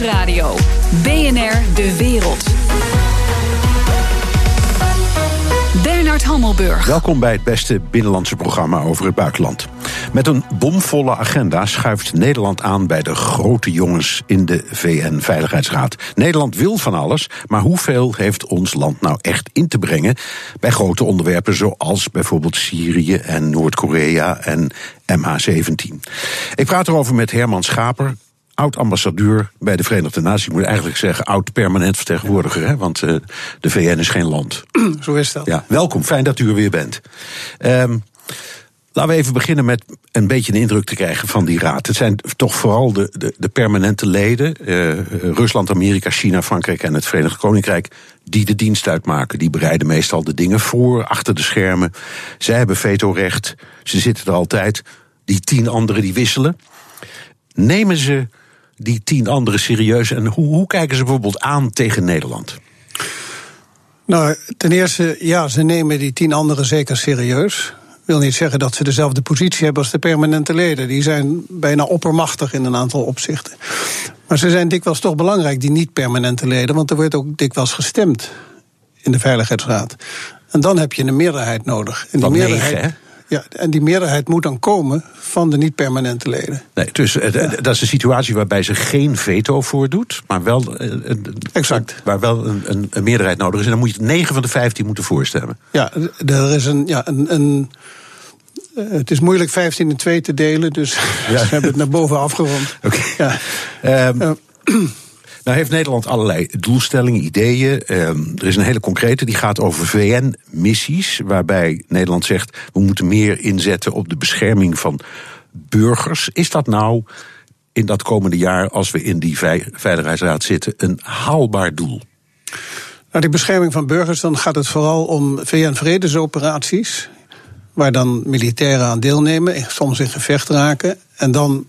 Nieuwsradio. BNR De Wereld. Bernard Hammelburg. Welkom bij het beste binnenlandse programma over het buitenland. Met een bomvolle agenda schuift Nederland aan bij de grote jongens in de VN-veiligheidsraad. Nederland wil van alles, maar hoeveel heeft ons land nou echt in te brengen bij grote onderwerpen zoals bijvoorbeeld Syrië en Noord-Korea en MH17? Ik praat erover met Herman Schaper, oud-ambassadeur bij de Verenigde Naties. Ik moet eigenlijk zeggen oud-permanent vertegenwoordiger, hè, want uh, de VN is geen land. Zo is dat. Ja, welkom, fijn dat u er weer bent. Um, Laten we even beginnen met een beetje een indruk te krijgen van die raad. Het zijn toch vooral de, de, de permanente leden, uh, Rusland, Amerika, China, Frankrijk en het Verenigd Koninkrijk, die de dienst uitmaken. Die bereiden meestal de dingen voor, achter de schermen. Zij hebben vetorecht, ze zitten er altijd. Die tien anderen die wisselen. Nemen ze die tien anderen serieus en hoe, hoe kijken ze bijvoorbeeld aan tegen Nederland? Nou, ten eerste, ja, ze nemen die tien anderen zeker serieus wil niet zeggen dat ze dezelfde positie hebben als de permanente leden. Die zijn bijna oppermachtig in een aantal opzichten. Maar ze zijn dikwijls toch belangrijk, die niet-permanente leden, want er wordt ook dikwijls gestemd in de Veiligheidsraad. En dan heb je een meerderheid nodig. En die meerderheid, negen, ja, en die meerderheid moet dan komen van de niet-permanente leden. Nee, dus eh, dat is een situatie waarbij ze geen veto voordoet, maar wel, eh, exact. waar wel een, een, meerderheid nodig is. En dan moet je 9 van de 15 moeten voorstemmen. Ja, er is een, ja, een, een eh, het is moeilijk 15 in 2 te delen, dus ja. ze hebben het naar boven afgerond. Oké. Okay. Ja. Um, Nou heeft Nederland allerlei doelstellingen, ideeën. Ehm, er is een hele concrete, die gaat over VN-missies. Waarbij Nederland zegt, we moeten meer inzetten op de bescherming van burgers. Is dat nou in dat komende jaar, als we in die Veiligheidsraad zitten, een haalbaar doel? Nou, die bescherming van burgers, dan gaat het vooral om VN-vredesoperaties. Waar dan militairen aan deelnemen, soms in gevecht raken. En dan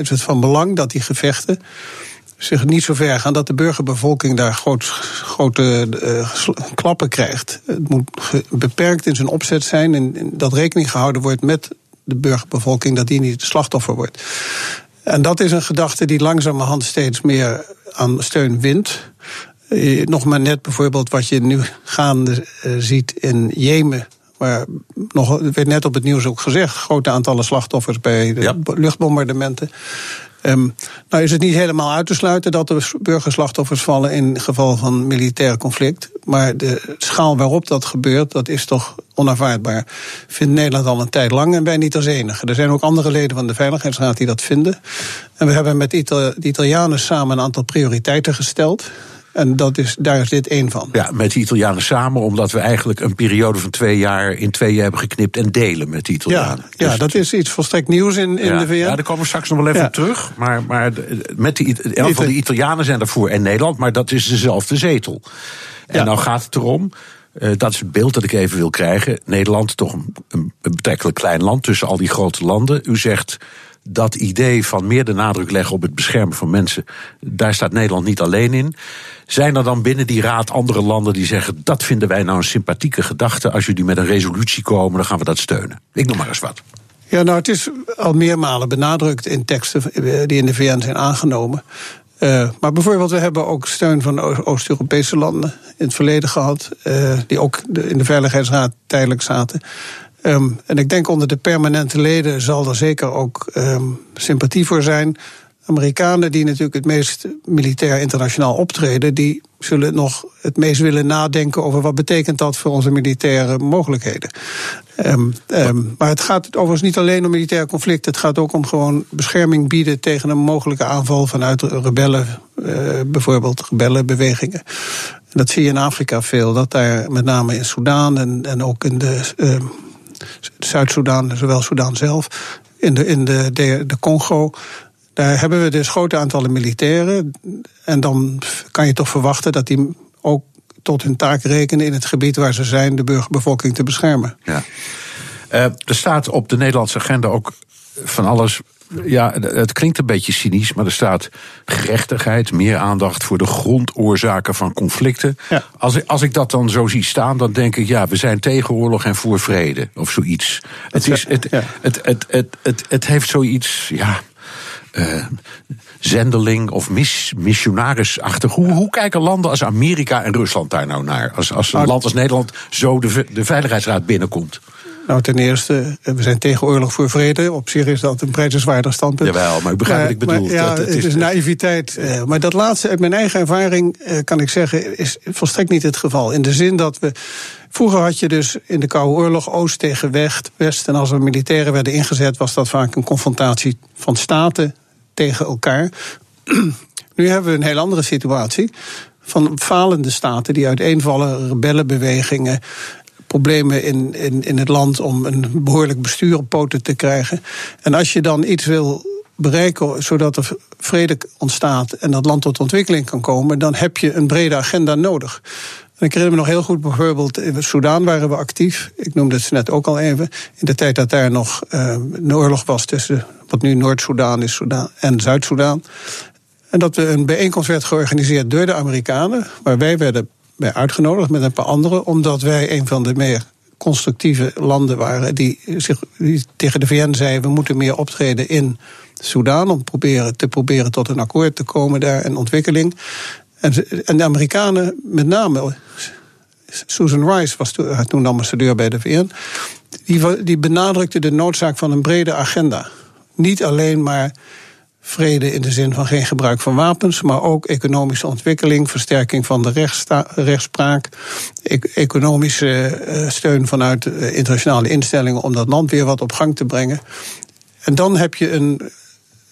is het van belang dat die gevechten zich niet zo ver gaan dat de burgerbevolking daar groot, grote uh, klappen krijgt. Het moet beperkt in zijn opzet zijn en dat rekening gehouden wordt met de burgerbevolking, dat die niet het slachtoffer wordt. En dat is een gedachte die langzamerhand steeds meer aan steun wint. Eh, nog maar net bijvoorbeeld wat je nu gaande uh, ziet in Jemen. Maar nog, werd net op het nieuws ook gezegd: grote aantallen slachtoffers bij de ja. luchtbombardementen. Um, nou is het niet helemaal uit te sluiten dat er burgerslachtoffers vallen in geval van militair conflict. Maar de schaal waarop dat gebeurt, dat is toch onaanvaardbaar. Vindt Nederland al een tijd lang en wij niet als enige. Er zijn ook andere leden van de Veiligheidsraad die dat vinden. En we hebben met de Italianen samen een aantal prioriteiten gesteld. En dat is, daar is dit één van. Ja, met de Italianen samen, omdat we eigenlijk een periode van twee jaar in tweeën hebben geknipt en delen met de Italianen. Ja, ja dus dat is iets volstrekt nieuws in, in de VN. Ja, daar komen we straks nog wel even terug. Maar, maar met de, elk van de Italianen zijn ervoor en Nederland, maar dat is dezelfde zetel. En nou gaat het erom. Uh, dat is het beeld dat ik even wil krijgen. Nederland, toch een, een, betrekkelijk klein land tussen al die grote landen. U zegt dat idee van meer de nadruk leggen op het beschermen van mensen, daar staat Nederland niet alleen in. Zijn er dan binnen die raad andere landen die zeggen: dat vinden wij nou een sympathieke gedachte. Als jullie met een resolutie komen, dan gaan we dat steunen? Ik noem maar eens wat. Ja, nou, het is al meermalen benadrukt in teksten die in de VN zijn aangenomen. Uh, maar bijvoorbeeld, we hebben ook steun van Oost-Europese landen in het verleden gehad, uh, die ook in de Veiligheidsraad tijdelijk zaten. Um, en ik denk onder de permanente leden zal er zeker ook um, sympathie voor zijn. Amerikanen die natuurlijk het meest militair internationaal optreden, die zullen nog het meest willen nadenken over wat betekent dat voor onze militaire mogelijkheden. Um, maar het gaat overigens niet alleen om militair conflict. Het gaat ook om gewoon bescherming bieden tegen een mogelijke aanval vanuit rebellen, uh, bijvoorbeeld rebellenbewegingen. En dat zie je in Afrika veel. Dat daar met name in Soudaan en, en ook in de Zuid-Soedan, zowel Soedan zelf, in de, in de, de, Congo. Daar hebben we dus grote aantallen militairen. En dan kan je toch verwachten dat die ook tot hun taak rekenen in het gebied waar ze zijn, de burgerbevolking te beschermen. Ja. Uh, er staat op de Nederlandse agenda ook van alles ja, het klinkt een beetje cynisch, maar er staat gerechtigheid, meer aandacht voor de grondoorzaken van conflicten. Ja. Als, ik, als ik dat dan zo zie staan, dan denk ik, ja, we zijn tegen oorlog en voor vrede, of zoiets. Het, is, het, het, het, het, het, het heeft zoiets, ja. Uh, zendeling of mis, missionarisachtig. Hoe, hoe kijken landen als Amerika en Rusland daar nou naar? Als, als een land als Nederland zo de, de Veiligheidsraad binnenkomt. Nou, ten eerste, we zijn tegen oorlog voor vrede. Op zich is dat een prijzenswaardig standpunt. Jawel, maar u begrijpt wat ik bedoel. Maar, ja, Dat- dat het is- is, naïviteit. eh, maar dat laatste, uit mijn eigen ervaring, eh, kan ik zeggen, is volstrekt niet het geval. In de zin dat we. Vroeger had je dus in de Koude Oorlog Oost tegen West. West en als er militairen werden ingezet, was dat vaak een confrontatie van staten tegen elkaar. Nu hebben we een heel andere situatie. Van falende staten die uiteenvallen, rebellenbewegingen, problemen in, in, in het land om een behoorlijk bestuur op poten te krijgen. En als je dan iets wil bereiken zodat er vrede ontstaat en dat land tot ontwikkeling kan komen, dan heb je een brede agenda nodig. En ik herinner me nog heel goed, bijvoorbeeld in Soudaan waren we actief. Ik noemde het net ook al even. In de tijd dat daar nog eh, een oorlog was tussen wat nu Noord-Soedan is Soedan, en Zuid-Soedan. En dat er een bijeenkomst werd georganiseerd door de Amerikanen, waar wij werden bij uitgenodigd met een paar anderen, omdat wij een van de meer constructieve landen waren die, zich, die tegen de VN zeiden: we moeten meer optreden in Soedan om proberen, te proberen tot een akkoord te komen daar en ontwikkeling. En, en de Amerikanen, met name Susan Rice was toen, ambassadeur bij de VN, die, die benadrukte de noodzaak van een brede agenda. Niet alleen maar vrede in de zin van geen gebruik van wapens, maar ook economische ontwikkeling, versterking van de rechtspraak, e- economische eh, steun vanuit eh, internationale instellingen om dat land weer wat op gang te brengen. En dan heb je een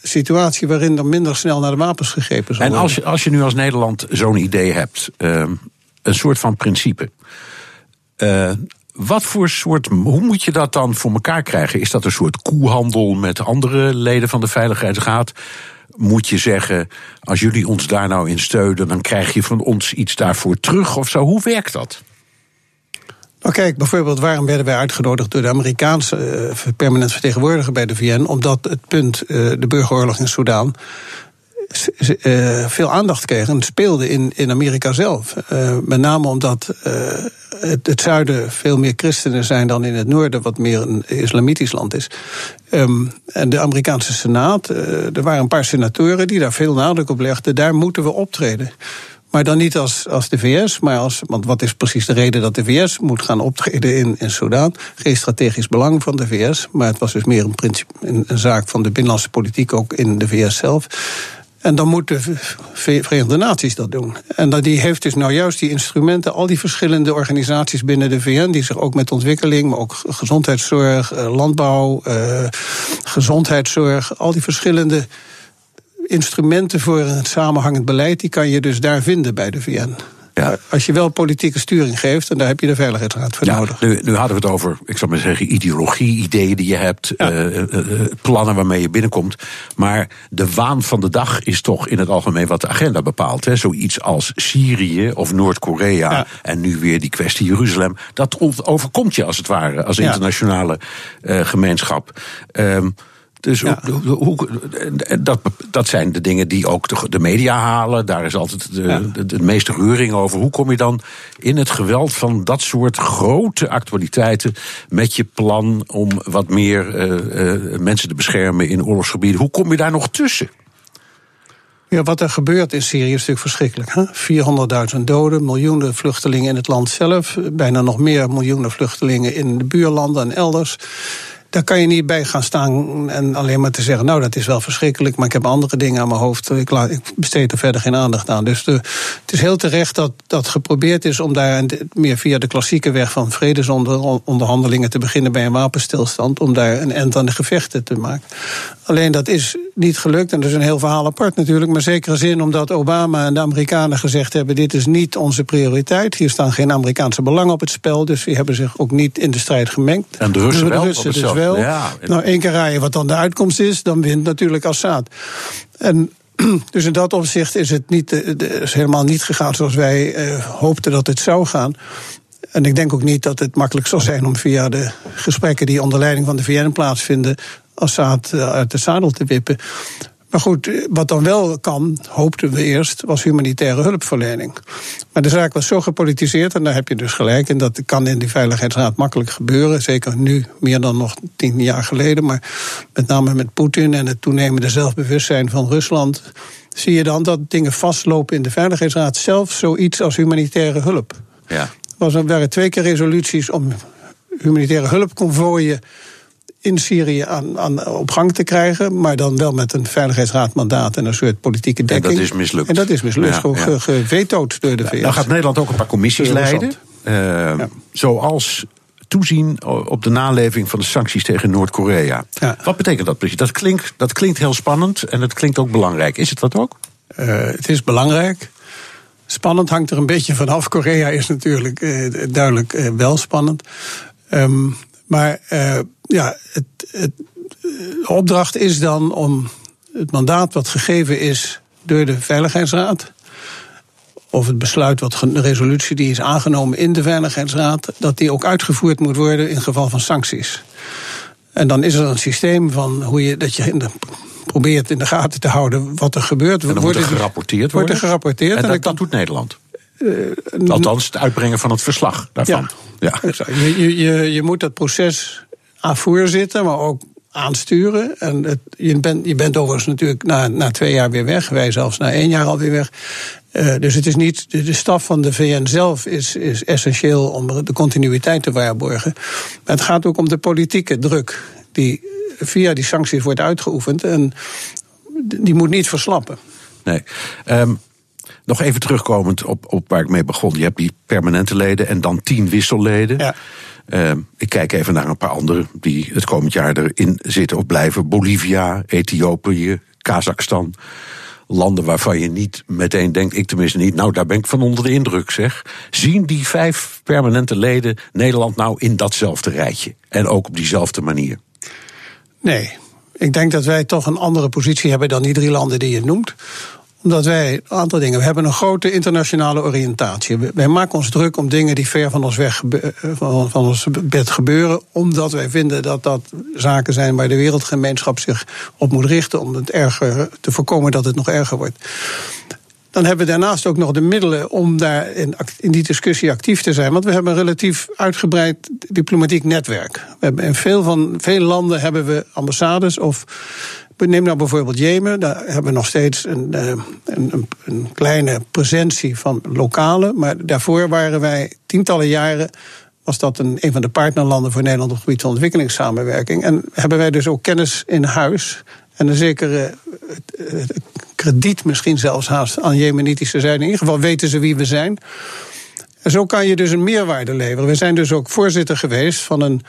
situatie waarin er minder snel naar de wapens gegrepen zal En worden. als je, als je nu als Nederland zo'n idee hebt, ehm, een soort van principe. eh, wat voor soort, hoe moet je dat dan voor elkaar krijgen? Is dat een soort koehandel met andere leden van de Veiligheidsraad? Moet je zeggen, als jullie ons daar nou in steunen, dan krijg je van ons iets daarvoor terug of zo? Hoe werkt dat? Nou kijk, bijvoorbeeld waarom werden wij uitgenodigd door de Amerikaanse eh, permanent vertegenwoordiger bij de VN? Omdat het punt, eh, de burgeroorlog in Soedan, veel aandacht kreeg en speelde in, in Amerika zelf. Eh, met name omdat eh, het, het zuiden veel meer christenen zijn dan in het noorden, wat meer een islamitisch land is. Ehm, en de Amerikaanse Senaat, eh, er waren een paar senatoren die daar veel nadruk op legden, daar moeten we optreden. Maar dan niet als, als de VS, maar als. Want wat is precies de reden dat de VS moet gaan optreden in, in? Geen strategisch belang van de VS, maar het was dus meer een, principe, een zaak van de binnenlandse politiek ook in de VS zelf. En dan moeten de Ve- Verenigde Naties dat doen. En dat die heeft dus nou juist die instrumenten, al die verschillende organisaties binnen de VN, die zich ook met ontwikkeling, maar ook gezondheidszorg, eh, landbouw, eh, gezondheidszorg, al die verschillende instrumenten voor een samenhangend beleid, die kan je dus daar vinden bij de VN. Ja. Als je wel politieke sturing geeft, en daar heb je de Veiligheidsraad voor Ja, nodig. nu, nu hadden we het over, ik zal maar zeggen, ideologie, ideeën die je hebt, eh, eh, eh, plannen waarmee je binnenkomt. Maar de waan van de dag is toch in het algemeen wat de agenda bepaalt. Hè? Zoiets als Syrië of Noord-Korea Ja. en nu weer die kwestie Jeruzalem. Dat overkomt je als het ware, als internationale gemeenschap. Ehm, dus Ja. hoe, hoe- dat, dat zijn de dingen die ook de, de media halen. Daar is altijd de, Ja. de, de meeste reuring over. Hoe kom je dan in het geweld van dat soort grote actualiteiten met je plan om wat meer eh, eh, mensen te beschermen in oorlogsgebieden? Hoe kom je daar nog tussen? Ja, wat er gebeurt in Syrië is natuurlijk verschrikkelijk. hè? 400.000 doden, miljoenen vluchtelingen in het land zelf, bijna nog meer miljoenen vluchtelingen in de buurlanden en elders. Daar kan je niet bij gaan staan en alleen maar te zeggen: Nou, dat is wel verschrikkelijk, maar ik heb andere dingen aan mijn hoofd. Ik, ik besteed er verder geen aandacht aan. Dus het is heel terecht dat, dat geprobeerd is om daar meer via de klassieke weg van vredesonderhandelingen te beginnen bij een wapenstilstand. Om daar een end aan de gevechten te maken. Alleen dat is niet gelukt en dat is een heel verhaal apart natuurlijk. Maar zekere zin omdat Obama en de Amerikanen gezegd hebben: dit is niet onze prioriteit. Hier staan geen Amerikaanse belangen op het spel. Dus die hebben zich ook niet in de strijd gemengd. En de Russen wel, De Russen dus wel. Ja. Nou, één keer raaien wat dan de uitkomst is, dan wint natuurlijk Assad. En dus in dat opzicht is het niet, eh, is helemaal niet gegaan zoals wij eh, hoopten dat het zou gaan. En ik denk ook niet dat het makkelijk zal zijn om via de gesprekken die onder leiding van de VN plaatsvinden, Assad eh, uit de zadel te wippen. Maar goed, wat dan wel kan, hoopten we eerst, was humanitaire hulpverlening. Maar de zaak was zo gepolitiseerd, en daar heb je dus gelijk in, dat kan in die Veiligheidsraad makkelijk gebeuren. Zeker nu, meer dan nog tien jaar geleden. Maar met name met Poetin en het toenemende zelfbewustzijn van Rusland. zie je dan dat dingen vastlopen in de Veiligheidsraad. Zelfs zoiets als humanitaire hulp. Ja. Er waren twee keer resoluties om humanitaire hulpconvooien in Syrië aan, aan, op gang te krijgen. Maar dan wel met een veiligheidsraadmandaat en een soort politieke dekking. En dat is mislukt. En dat is mislukt, ja, ja. gevetood door de VS. Dan gaat Nederland ook een paar commissies leiden. Uh, ja. Zoals toezien op de naleving van de sancties tegen Noord-Korea. Ja. Wat betekent dat precies? Dat klinkt, dat klinkt heel spannend en het klinkt ook belangrijk. Is het dat ook? Uh, het is belangrijk. Spannend hangt er een beetje vanaf. Korea is natuurlijk uh, duidelijk uh, wel spannend. Um, maar ja, het, het, de opdracht is dan om het mandaat wat gegeven is door de Veiligheidsraad. Of het besluit, wat, de resolutie die is aangenomen in de Veiligheidsraad, dat die ook uitgevoerd moet worden in geval van sancties. En dan is er een systeem van hoe je dat je in de, probeert in de gaten te houden wat er gebeurt. En dan wordt er gerapporteerd wordt er gerapporteerd. En, en dat, dat doet Nederland. Uh, Althans, het uitbrengen van het verslag daarvan. Ja, ja. Je, je, je moet dat proces aan voorzitten, maar ook aansturen. En het, je, bent, je bent overigens natuurlijk na, na twee jaar weer weg. Wij zelfs na één jaar alweer weg. Uh, dus het is niet, de, de staf van de VN zelf is, is essentieel om de continuïteit te waarborgen. Maar het gaat ook om de politieke druk die via die sancties wordt uitgeoefend. En die moet niet verslappen. Nee. Um, nog even terugkomend op, op waar ik mee begon. Je hebt die permanente leden en dan tien wisselleden. Ja. Uh, ik kijk even naar een paar anderen die het komend jaar erin zitten of blijven. Bolivia, Ethiopië, Kazachstan. Landen waarvan je niet meteen denkt, ik tenminste niet, nou daar ben ik van onder de indruk zeg. Zien die vijf permanente leden Nederland nou in datzelfde rijtje? En ook op diezelfde manier? Nee, ik denk dat wij toch een andere positie hebben dan die drie landen die je noemt omdat wij een aantal dingen. We hebben een grote internationale oriëntatie. Wij maken ons druk om dingen die ver van ons weg eh, van, van ons bed gebeuren. Omdat wij vinden dat dat zaken zijn waar de wereldgemeenschap zich op moet richten. Om het erger te voorkomen dat het nog erger wordt. Dan hebben we daarnaast ook nog de middelen om daar in, in, die discussie actief te zijn. Want we hebben een relatief uitgebreid diplomatiek netwerk. We hebben in veel, van, veel landen hebben we ambassades of Neem nou bijvoorbeeld Jemen, daar hebben we nog steeds een, eh, een, een kleine presentie van lokalen. Maar daarvoor waren wij tientallen jaren was dat een, een van de partnerlanden voor Nederland op het gebied van ontwikkelingssamenwerking. En hebben wij dus ook kennis in huis. En een zekere uh, krediet misschien zelfs haast aan jemenitische zijde. In ieder geval weten ze wie we zijn. En zo kan je dus een meerwaarde leveren. We zijn dus ook voorzitter geweest van een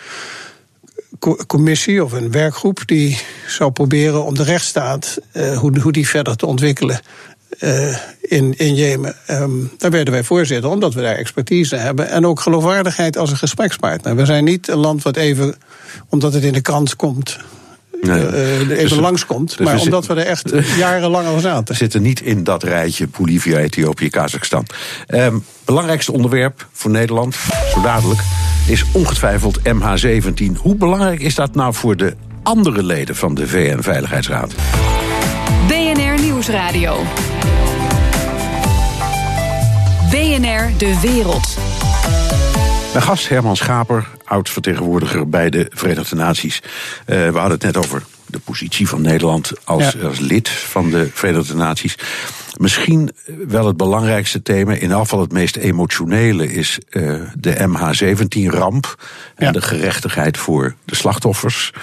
commissie of een werkgroep die zou proberen om de rechtsstaat, uh, hoe, hoe die verder te ontwikkelen. Uh, in, in Jemen. Um, daar werden wij voorzitter, omdat we daar expertise hebben. En ook geloofwaardigheid als een gesprekspartner. We zijn niet een land wat even, omdat het in de krant komt. Nee. Uh, even dus, langskomt. Dus maar omdat we er echt jarenlang al zaten. We zitten niet in dat rijtje Bolivia, Ethiopië, Kazachstan. Um, belangrijkste onderwerp voor Nederland, zo dadelijk is ongetwijfeld MH17. Hoe belangrijk is dat nou voor de andere leden van de VN-veiligheidsraad? BNR Nieuwsradio. BNR De Wereld. Mijn gast Herman Schaper, oud-vertegenwoordiger bij de Verenigde Naties. Uh, we hadden het net over de positie van Nederland als, ja. als lid van de Verenigde Naties. Misschien wel het belangrijkste thema, in afval het meest emotionele, is uh, de MH17-ramp en ja. de gerechtigheid voor de slachtoffers.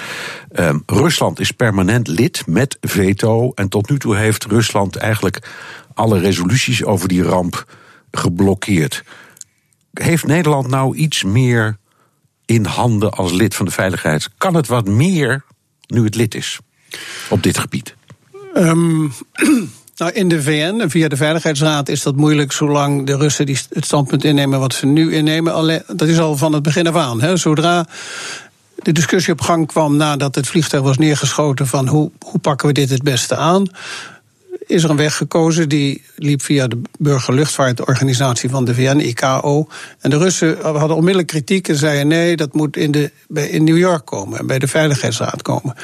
Um, Rusland is permanent lid met veto en tot nu toe heeft Rusland eigenlijk alle resoluties over die ramp geblokkeerd. Heeft Nederland nou iets meer in handen als lid van de veiligheid? Kan het wat meer nu het lid is op dit gebied? Um, nou, in de VN en via de Veiligheidsraad is dat moeilijk zolang de Russen die het standpunt innemen wat ze nu innemen. Alleen, dat is al van het begin af aan. Hè. Zodra de discussie op gang kwam nadat het vliegtuig was neergeschoten van hoe, hoe pakken we dit het beste aan, is er een weg gekozen die liep via de burgerluchtvaartorganisatie van de VN, ICAO. En de Russen hadden onmiddellijk kritiek en zeiden nee, dat moet in, de, in New York komen en bij de Veiligheidsraad komen.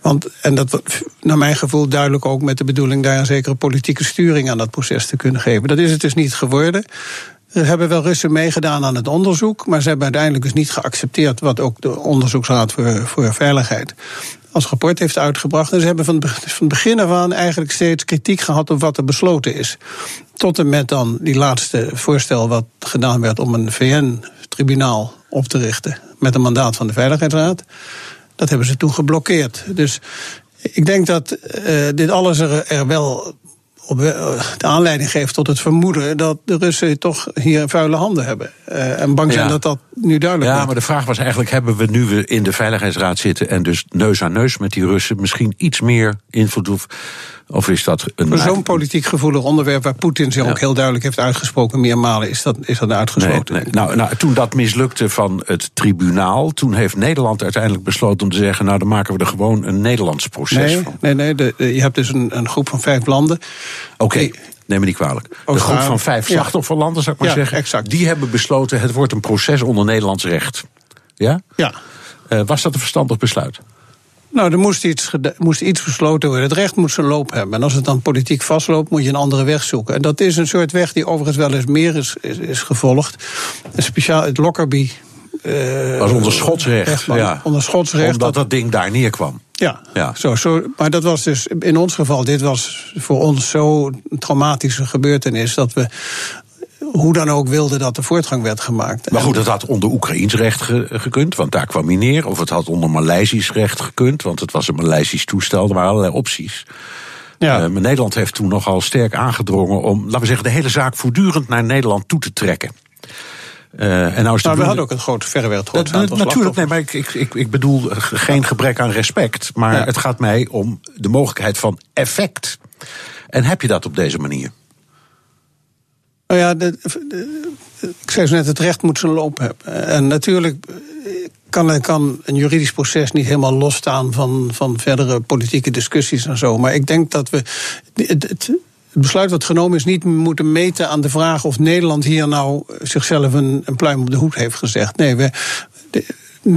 Want, en dat naar mijn gevoel duidelijk ook met de bedoeling daar een zekere politieke sturing aan dat proces te kunnen geven. Dat is het dus niet geworden. Er hebben wel Russen meegedaan aan het onderzoek, maar ze hebben uiteindelijk dus niet geaccepteerd wat ook de Onderzoeksraad voor, voor Veiligheid als rapport heeft uitgebracht. En ze hebben van, van begin af aan eigenlijk steeds kritiek gehad op wat er besloten is. Tot en met dan die laatste voorstel wat gedaan werd om een VN-tribunaal op te richten met een mandaat van de Veiligheidsraad. Dat hebben ze toen geblokkeerd. Dus ik denk dat uh, dit alles er, er wel op de aanleiding geeft tot het vermoeden dat de Russen toch hier vuile handen hebben. Uh, en bang zijn dat dat nu duidelijk ja, wordt. maar de vraag was eigenlijk: hebben we nu we in de Veiligheidsraad zitten en dus neus aan neus met die Russen misschien iets meer invloed? Of is dat een. Zo'n politiek gevoelig onderwerp waar Poetin zich ook heel duidelijk heeft uitgesproken, meermalen, is dat, is dat uitgesloten. Nee, nee. Nou, nou, toen dat mislukte van het tribunaal, toen heeft Nederland uiteindelijk besloten om te zeggen: nou, dan maken we er gewoon een Nederlands proces nee, van. Nee, nee, de, je hebt dus een, een groep van vijf landen. Oké. Okay. Neem me niet kwalijk. De groep van vijf slachtofferlanden, zou ik maar zeggen. Exact. Die hebben besloten: het wordt een proces onder Nederlands recht. Ja? Ja. Uh, was dat een verstandig besluit? Nou, er moest iets, moest iets besloten worden. Het recht moet zijn loop hebben. En als het dan politiek vastloopt, moet je een andere weg zoeken. En dat is een soort weg die overigens wel eens meer is, is, is gevolgd. En speciaal het Lockerbie. Uh, was onder schotsrecht. Ja. Onder schotsrecht. Omdat dat ding daar neerkwam. Ja, ja. Zo, zo, maar dat was dus in ons geval, dit was voor ons zo'n traumatische gebeurtenis dat we hoe dan ook wilden dat er voortgang werd gemaakt. Maar goed, het had onder Oekraïns recht ge gekund, want daar kwam hij neer. Of het had onder Maleisisch recht gekund, want het was een Maleisisch toestel. Er waren allerlei opties. Ja. Uh, maar Nederland heeft toen nogal sterk aangedrongen om, laten we zeggen, de hele zaak voortdurend naar Nederland toe te trekken. Uh, en nou is maar we hadden ook een groot verreweg het aantal Natuurlijk, nee, maar ik, ik, ik bedoel geen gebrek aan respect. Maar ja. het gaat mij om de mogelijkheid van effect. En heb je dat op deze manier? Nou ja, de, de, ik zei zo net, het recht moet zijn loop hebben. En natuurlijk kan, kan een juridisch proces niet helemaal losstaan van, van verdere politieke discussies en zo. Maar ik denk dat we. Het, het, het besluit wat genomen is niet moeten meten aan de vraag of Nederland hier nou zichzelf een, een pluim op de hoed heeft gezegd. Nee, we,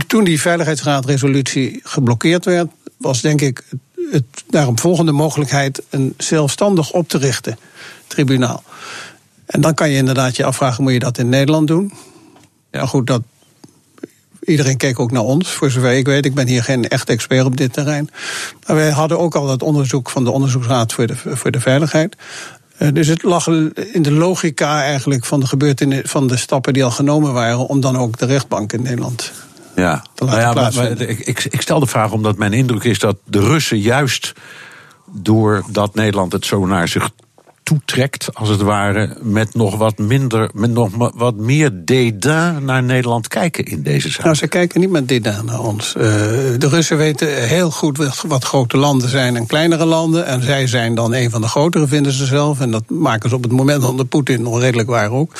toen die Veiligheidsraadresolutie geblokkeerd werd, was denk ik het daarom volgende mogelijkheid een zelfstandig op te richten tribunaal. En dan kan je inderdaad je afvragen, moet je dat in Nederland doen? Ja. Goed, dat, iedereen keek ook naar ons, voor zover ik weet. Ik ben hier geen echt expert op dit terrein. Maar wij hadden ook al dat onderzoek van de Onderzoeksraad voor de, voor de Veiligheid. Uh, dus het lag in de logica eigenlijk van de gebeurtenissen, van de stappen die al genomen waren, om dan ook de rechtbank in Nederland ja. te laten nou ja, maar, ik, ik stel de vraag omdat mijn indruk is dat de Russen juist doordat Nederland het zo naar zich toetrekt, als het ware, met nog wat minder, met nog wat meer dédain naar Nederland kijken in deze zaak. Nou, ze kijken niet met dédain naar ons. Uh, de Russen weten heel goed wat, grote landen zijn en kleinere landen. En zij zijn dan een van de grotere, vinden ze zelf. En dat maken ze op het moment onder Poetin nog redelijk waar ook.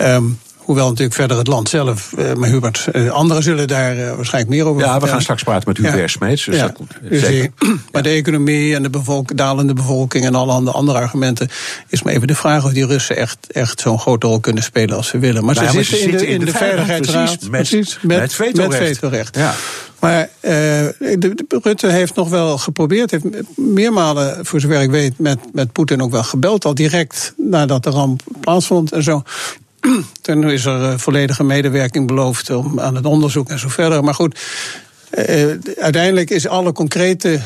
Um, Hoewel natuurlijk verder het land zelf, uh, maar Hubert, uh, anderen zullen daar uh, waarschijnlijk meer over Ja, we gaan straks praten met Hubert ja. Smeets. Dus ja. dat, dus zeker. Die, maar de economie en de bevolk, dalende bevolking en alle andere argumenten... is maar even de vraag of die Russen echt, echt zo'n grote rol kunnen spelen als ze willen. Maar nou ze, ja, zitten, maar ze in, de, in de, Veiligheidsraad. Precies, met, precies, met, met vetorecht. Met vetorecht. Ja. Maar de, de, Rutte heeft nog wel geprobeerd, heeft meermalen, voor zover ik weet, met, met Poetin ook wel gebeld, al direct nadat de ramp plaatsvond en zo. Toen is er volledige medewerking beloofd om, aan het onderzoek en zo verder. Maar goed, uh, uiteindelijk is alle concrete,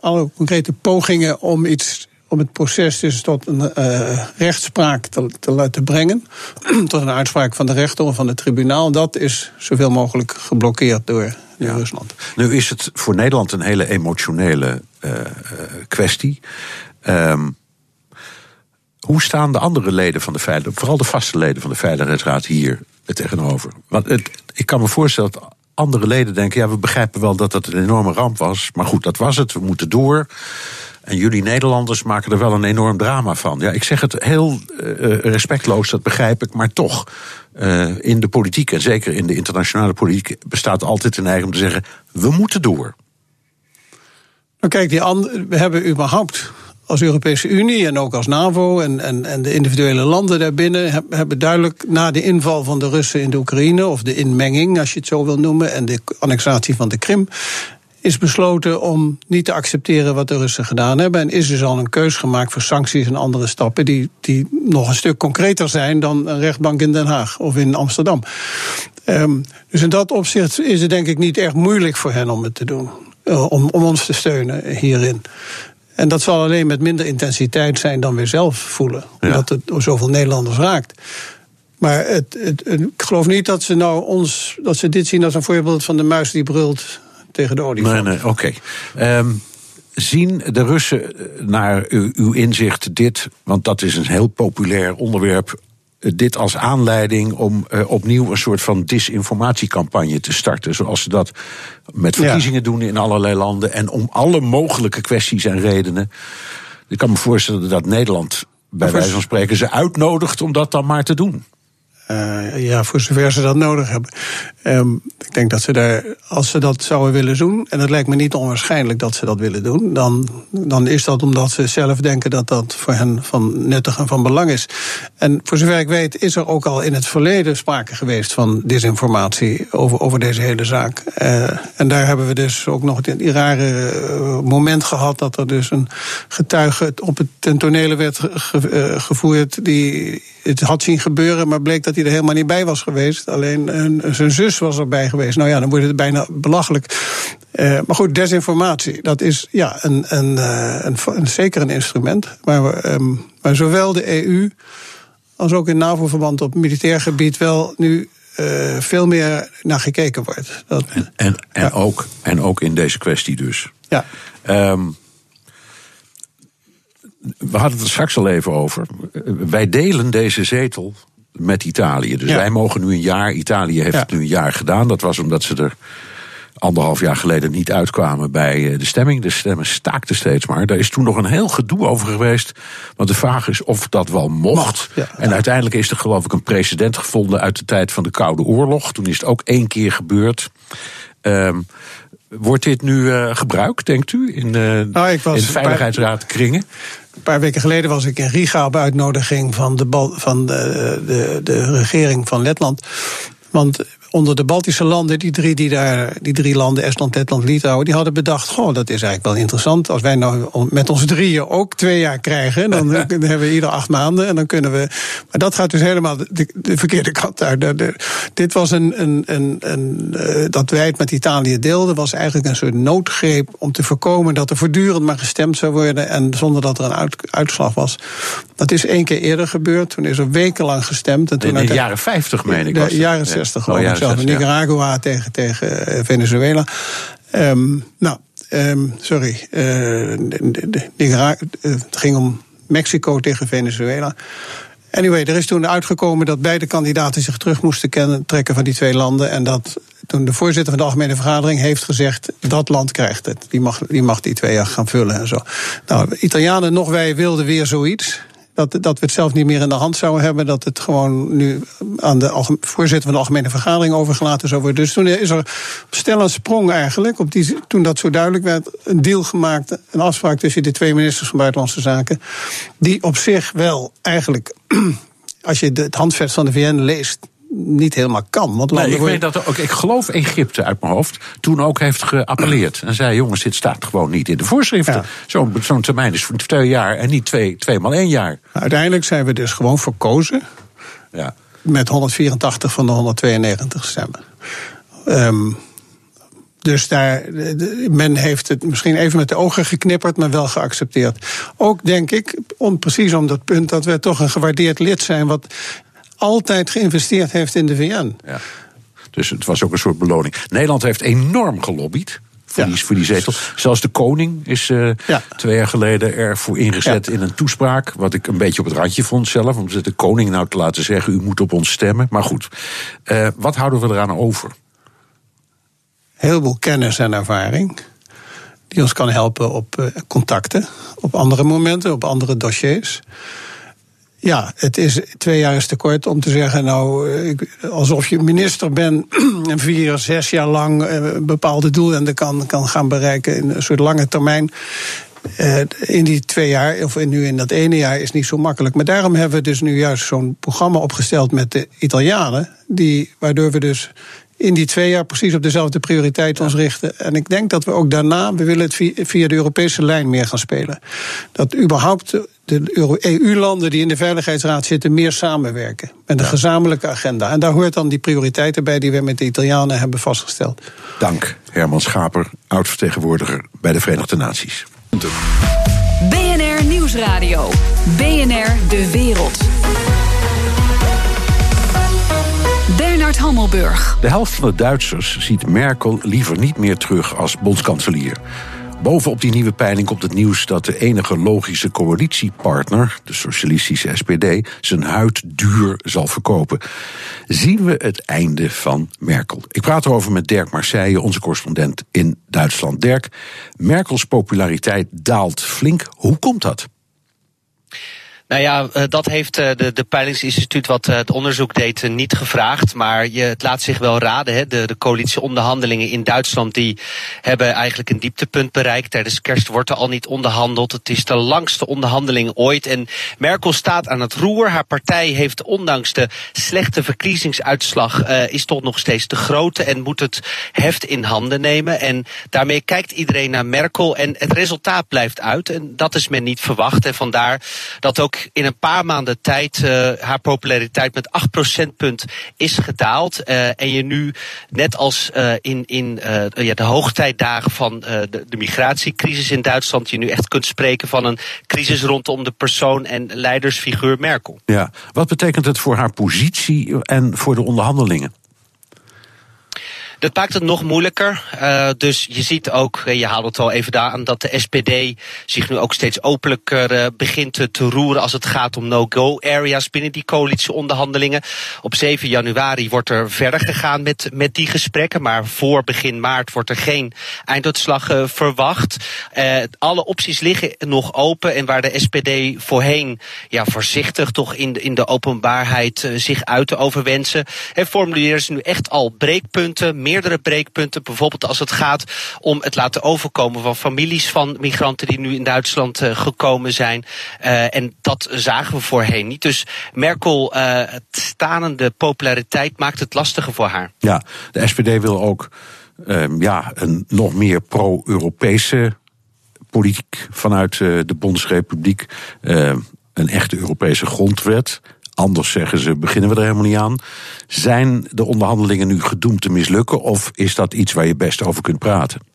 alle concrete pogingen om iets om het proces dus tot een uh, rechtspraak te, te, te brengen, tot een uitspraak van de rechter of van het tribunaal, dat is zoveel mogelijk geblokkeerd door, door ja. Rusland. Nu is het voor Nederland een hele emotionele uh, kwestie. Um, hoe staan de andere leden van de Veiligheid, vooral de vaste leden van de Veiligheidsraad hier tegenover? Want het, ik kan me voorstellen dat andere leden denken: ja, we begrijpen wel dat dat een enorme ramp was, maar goed, dat was het, we moeten door. En jullie Nederlanders maken er wel een enorm drama van. Ja, ik zeg het heel uh, respectloos, dat begrijp ik, maar toch. Uh, in de politiek, en zeker in de internationale politiek, bestaat altijd een neiging om te zeggen: we moeten door. Nou, kijk, die we hebben überhaupt als Europese Unie en ook als NAVO en, en, en de individuele landen daarbinnen hebben duidelijk na de inval van de Russen in de Oekraïne, of de inmenging, als je het zo wil noemen, en de annexatie van de Krim, is besloten om niet te accepteren wat de Russen gedaan hebben. En is dus al een keus gemaakt voor sancties en andere stappen die, die nog een stuk concreter zijn dan een rechtbank in Den Haag of in Amsterdam. Um, dus in dat opzicht is het denk ik niet echt moeilijk voor hen om het te doen. Uh, om, om ons te steunen hierin. En dat zal alleen met minder intensiteit zijn dan we zelf voelen. Omdat het zoveel Nederlanders raakt. Maar het, het, ik geloof niet dat ze nou ons dat ze dit zien als een voorbeeld van de muis die brult tegen de olifant. Nee, nee, oké. Okay. Um, zien de Russen naar uw inzicht dit, want dat is een heel populair onderwerp dit als aanleiding om uh, opnieuw een soort van disinformatiecampagne te starten. Zoals ze dat met verkiezingen ja. doen in allerlei landen. En om alle mogelijke kwesties en redenen. Ik kan me voorstellen dat Nederland, bij wijze van spreken, ze uitnodigt om dat dan maar te doen. Uh, ja, voor zover ze dat nodig hebben. Um, ik denk dat ze daar, als ze dat zouden willen doen, en het lijkt me niet onwaarschijnlijk dat ze dat willen doen, dan, dan is dat omdat ze zelf denken dat dat voor hen van nuttig en van belang is. En voor zover ik weet, is er ook al in het verleden sprake geweest van disinformatie over, over deze hele zaak. Uh, en daar hebben we dus ook nog die rare eh, moment gehad dat er dus een getuige op het ten werd ge, gevoerd die het had zien gebeuren, maar bleek dat hij er helemaal niet bij was geweest. Alleen een, zijn zus was erbij geweest. Nou ja, dan wordt het bijna belachelijk. Uh, maar goed, desinformatie, dat is ja, een, een, uh, een, een zeker een instrument. Maar, um, ehm, maar zowel de EU als ook in NAVO-verband op militair gebied wel nu uh, veel meer naar gekeken wordt. Dat, en en, en, ja. ook, en ook in deze kwestie dus. Ja. Um, we hadden het er straks al even over. Wij delen deze zetel met Italië. Dus ja. wij mogen nu een jaar. Italië heeft ja. het nu een jaar gedaan. Dat was omdat ze er anderhalf jaar geleden niet uitkwamen bij de stemming. De stemmen staakten steeds maar. Daar is toen nog een heel gedoe over geweest. Want de vraag is of dat wel mocht. ja, en uiteindelijk is er geloof ik een precedent gevonden uit de tijd van de Koude Oorlog. Toen is het ook één keer gebeurd. Um, Wordt dit nu uh, gebruikt, denkt u, in, uh, nou, ik was in de Veiligheidsraad Kringen? Een paar weken geleden was ik in Riga op uitnodiging van de, van de, de, de regering van Letland. Want onder de Baltische landen, die drie, die daar, die drie landen, Estland, Letland, Litouwen, die hadden bedacht: Goh, dat is eigenlijk wel interessant. Als wij nou met ons drieën ook twee jaar krijgen, dan, dan hebben we ieder acht maanden en dan kunnen we. Maar dat gaat dus helemaal de, de verkeerde kant uit. De, de, dit was een. een, een, een uh, dat wij het met Italië deelden, was eigenlijk een soort noodgreep om te voorkomen dat er voortdurend maar gestemd zou worden en zonder dat er een uit, uitslag was. Dat is één keer eerder gebeurd. Toen is er wekenlang gestemd. En toen in de jaren 50, meen ik. De jaren 60 geloof ik zelf. Nicaragua tegen, tegen eh, Venezuela. Um, nou, um, sorry. Uh, Nicaragua, het ging om Mexico tegen Venezuela. Anyway, er is toen uitgekomen dat beide kandidaten zich terug moesten kennen, trekken van die twee landen. En dat toen de voorzitter van de Algemene Vergadering heeft gezegd: dat land krijgt het. Die mag die, mag die twee jaar gaan vullen en zo. Nou, Italianen nog wij wilden weer zoiets dat, dat we het zelf niet meer in de hand zouden hebben. Dat het gewoon nu aan de voorzitter van de Algemene Vergadering overgelaten zou worden. Dus toen is er stel een sprong eigenlijk. Op die, toen dat zo duidelijk werd, een deal gemaakt. Een afspraak tussen de twee ministers van Buitenlandse Zaken. Die op zich wel eigenlijk. Als je het handvest van de VN leest, niet helemaal kan. Want nee, ik, weet dat ook, ik geloof Egypte uit mijn hoofd toen ook heeft geappelleerd. En zei: jongens, dit staat gewoon niet in de voorschriften. Ja. Zo'n zo termijn is voor twee jaar en niet twee, tweemaal één jaar. Uiteindelijk zijn we dus gewoon verkozen. Ja. Met 184 van de 192 stemmen. Um, dus daar, men heeft het misschien even met de ogen geknipperd, maar wel geaccepteerd. Ook denk ik, om, precies om dat punt dat we toch een gewaardeerd lid zijn, wat altijd geïnvesteerd heeft in de VN. Ja. Dus het was ook een soort beloning. Nederland heeft enorm gelobbyd. Voor, ja. die, voor die zetel. Zelfs de koning is uh, ja. twee jaar geleden ervoor ingezet ja. in een toespraak. Wat ik een beetje op het randje vond zelf. Om de koning nou te laten zeggen: u moet op ons stemmen. Maar goed, uh, wat houden we eraan over? Heel veel kennis en ervaring. Die ons kan helpen op uh, contacten. Op andere momenten, op andere dossiers. Ja, het is twee jaar is te kort om te zeggen, nou, alsof je minister bent en vier, zes jaar lang een bepaalde doelen kan, kan gaan bereiken in een soort lange termijn. in die twee jaar, of nu in dat ene jaar, is niet zo makkelijk. Maar daarom hebben we dus nu juist zo'n programma opgesteld met de Italianen, die, waardoor we dus in die twee jaar precies op dezelfde prioriteit ons richten. En ik denk dat we ook daarna, we willen het via de Europese lijn meer gaan spelen. Dat überhaupt de EU-landen die in de Veiligheidsraad zitten meer samenwerken. Met een gezamenlijke agenda. En daar hoort dan die prioriteiten bij die we met de Italianen hebben vastgesteld. Dank, Herman Schaper, oud-vertegenwoordiger bij de Verenigde Naties. BNR Nieuwsradio. BNR De Wereld. Bernard Hammelburg. De helft van de Duitsers ziet Merkel liever niet meer terug als bondskanselier. Bovenop die nieuwe peiling komt het nieuws dat de enige logische coalitiepartner, de socialistische SPD, zijn huid duur zal verkopen. Zien we het einde van Merkel? Ik praat erover met Dirk Marseille, onze correspondent in Duitsland. Dirk, Merkels populariteit daalt flink. Hoe komt dat? Nou ja, eh, dat heeft eh, de, de Peilingsinstituut wat eh, het onderzoek deed niet gevraagd. Maar je, het laat zich wel raden. Hè. De, de coalitieonderhandelingen in Duitsland die hebben eigenlijk een dieptepunt bereikt. Tijdens kerst wordt er al niet onderhandeld. Het is de langste onderhandeling ooit. En Merkel staat aan het roer. Haar partij heeft ondanks de slechte verkiezingsuitslag... Is toch nog steeds de grote en moet het heft in handen nemen. En daarmee kijkt iedereen naar Merkel. En het resultaat blijft uit. En dat is men niet verwacht. En vandaar dat ook in een paar maanden tijd uh, haar populariteit met 8 procentpunt is gedaald. Uh, en je nu, net als uh, in, in ja, de hoogtijdagen van de, de, migratiecrisis in Duitsland, je nu echt kunt spreken van een crisis rondom de persoon en leidersfiguur Merkel. Ja, wat betekent het voor haar positie en voor de onderhandelingen? Dat maakt het nog moeilijker. Uh, dus je ziet ook, je haalt het al even daar aan, dat de SPD zich nu ook steeds openlijker uh, begint te, te, roeren als het gaat om no-go areas binnen die coalitieonderhandelingen. Op 7 januari wordt er verder gegaan met, met die gesprekken, maar voor begin maart wordt er geen einduitslag verwacht. alle opties liggen nog open en waar de SPD voorheen ja, voorzichtig toch in, in de openbaarheid zich uit over wensen, formuleren ze nu echt al breekpunten, meerdere breekpunten. Bijvoorbeeld als het gaat om het laten overkomen van families van migranten die nu in Duitsland uh, gekomen zijn. Uh, en dat zagen we voorheen niet. Dus Merkel, uh, het stanende populariteit maakt het lastiger voor haar. Ja, de SPD wil ook ja, een nog meer pro-Europese politiek vanuit de Bondsrepubliek. Een echte Europese grondwet. Anders zeggen ze, beginnen we er helemaal niet aan. Zijn de onderhandelingen nu gedoemd te mislukken of is dat iets waar je best over kunt praten?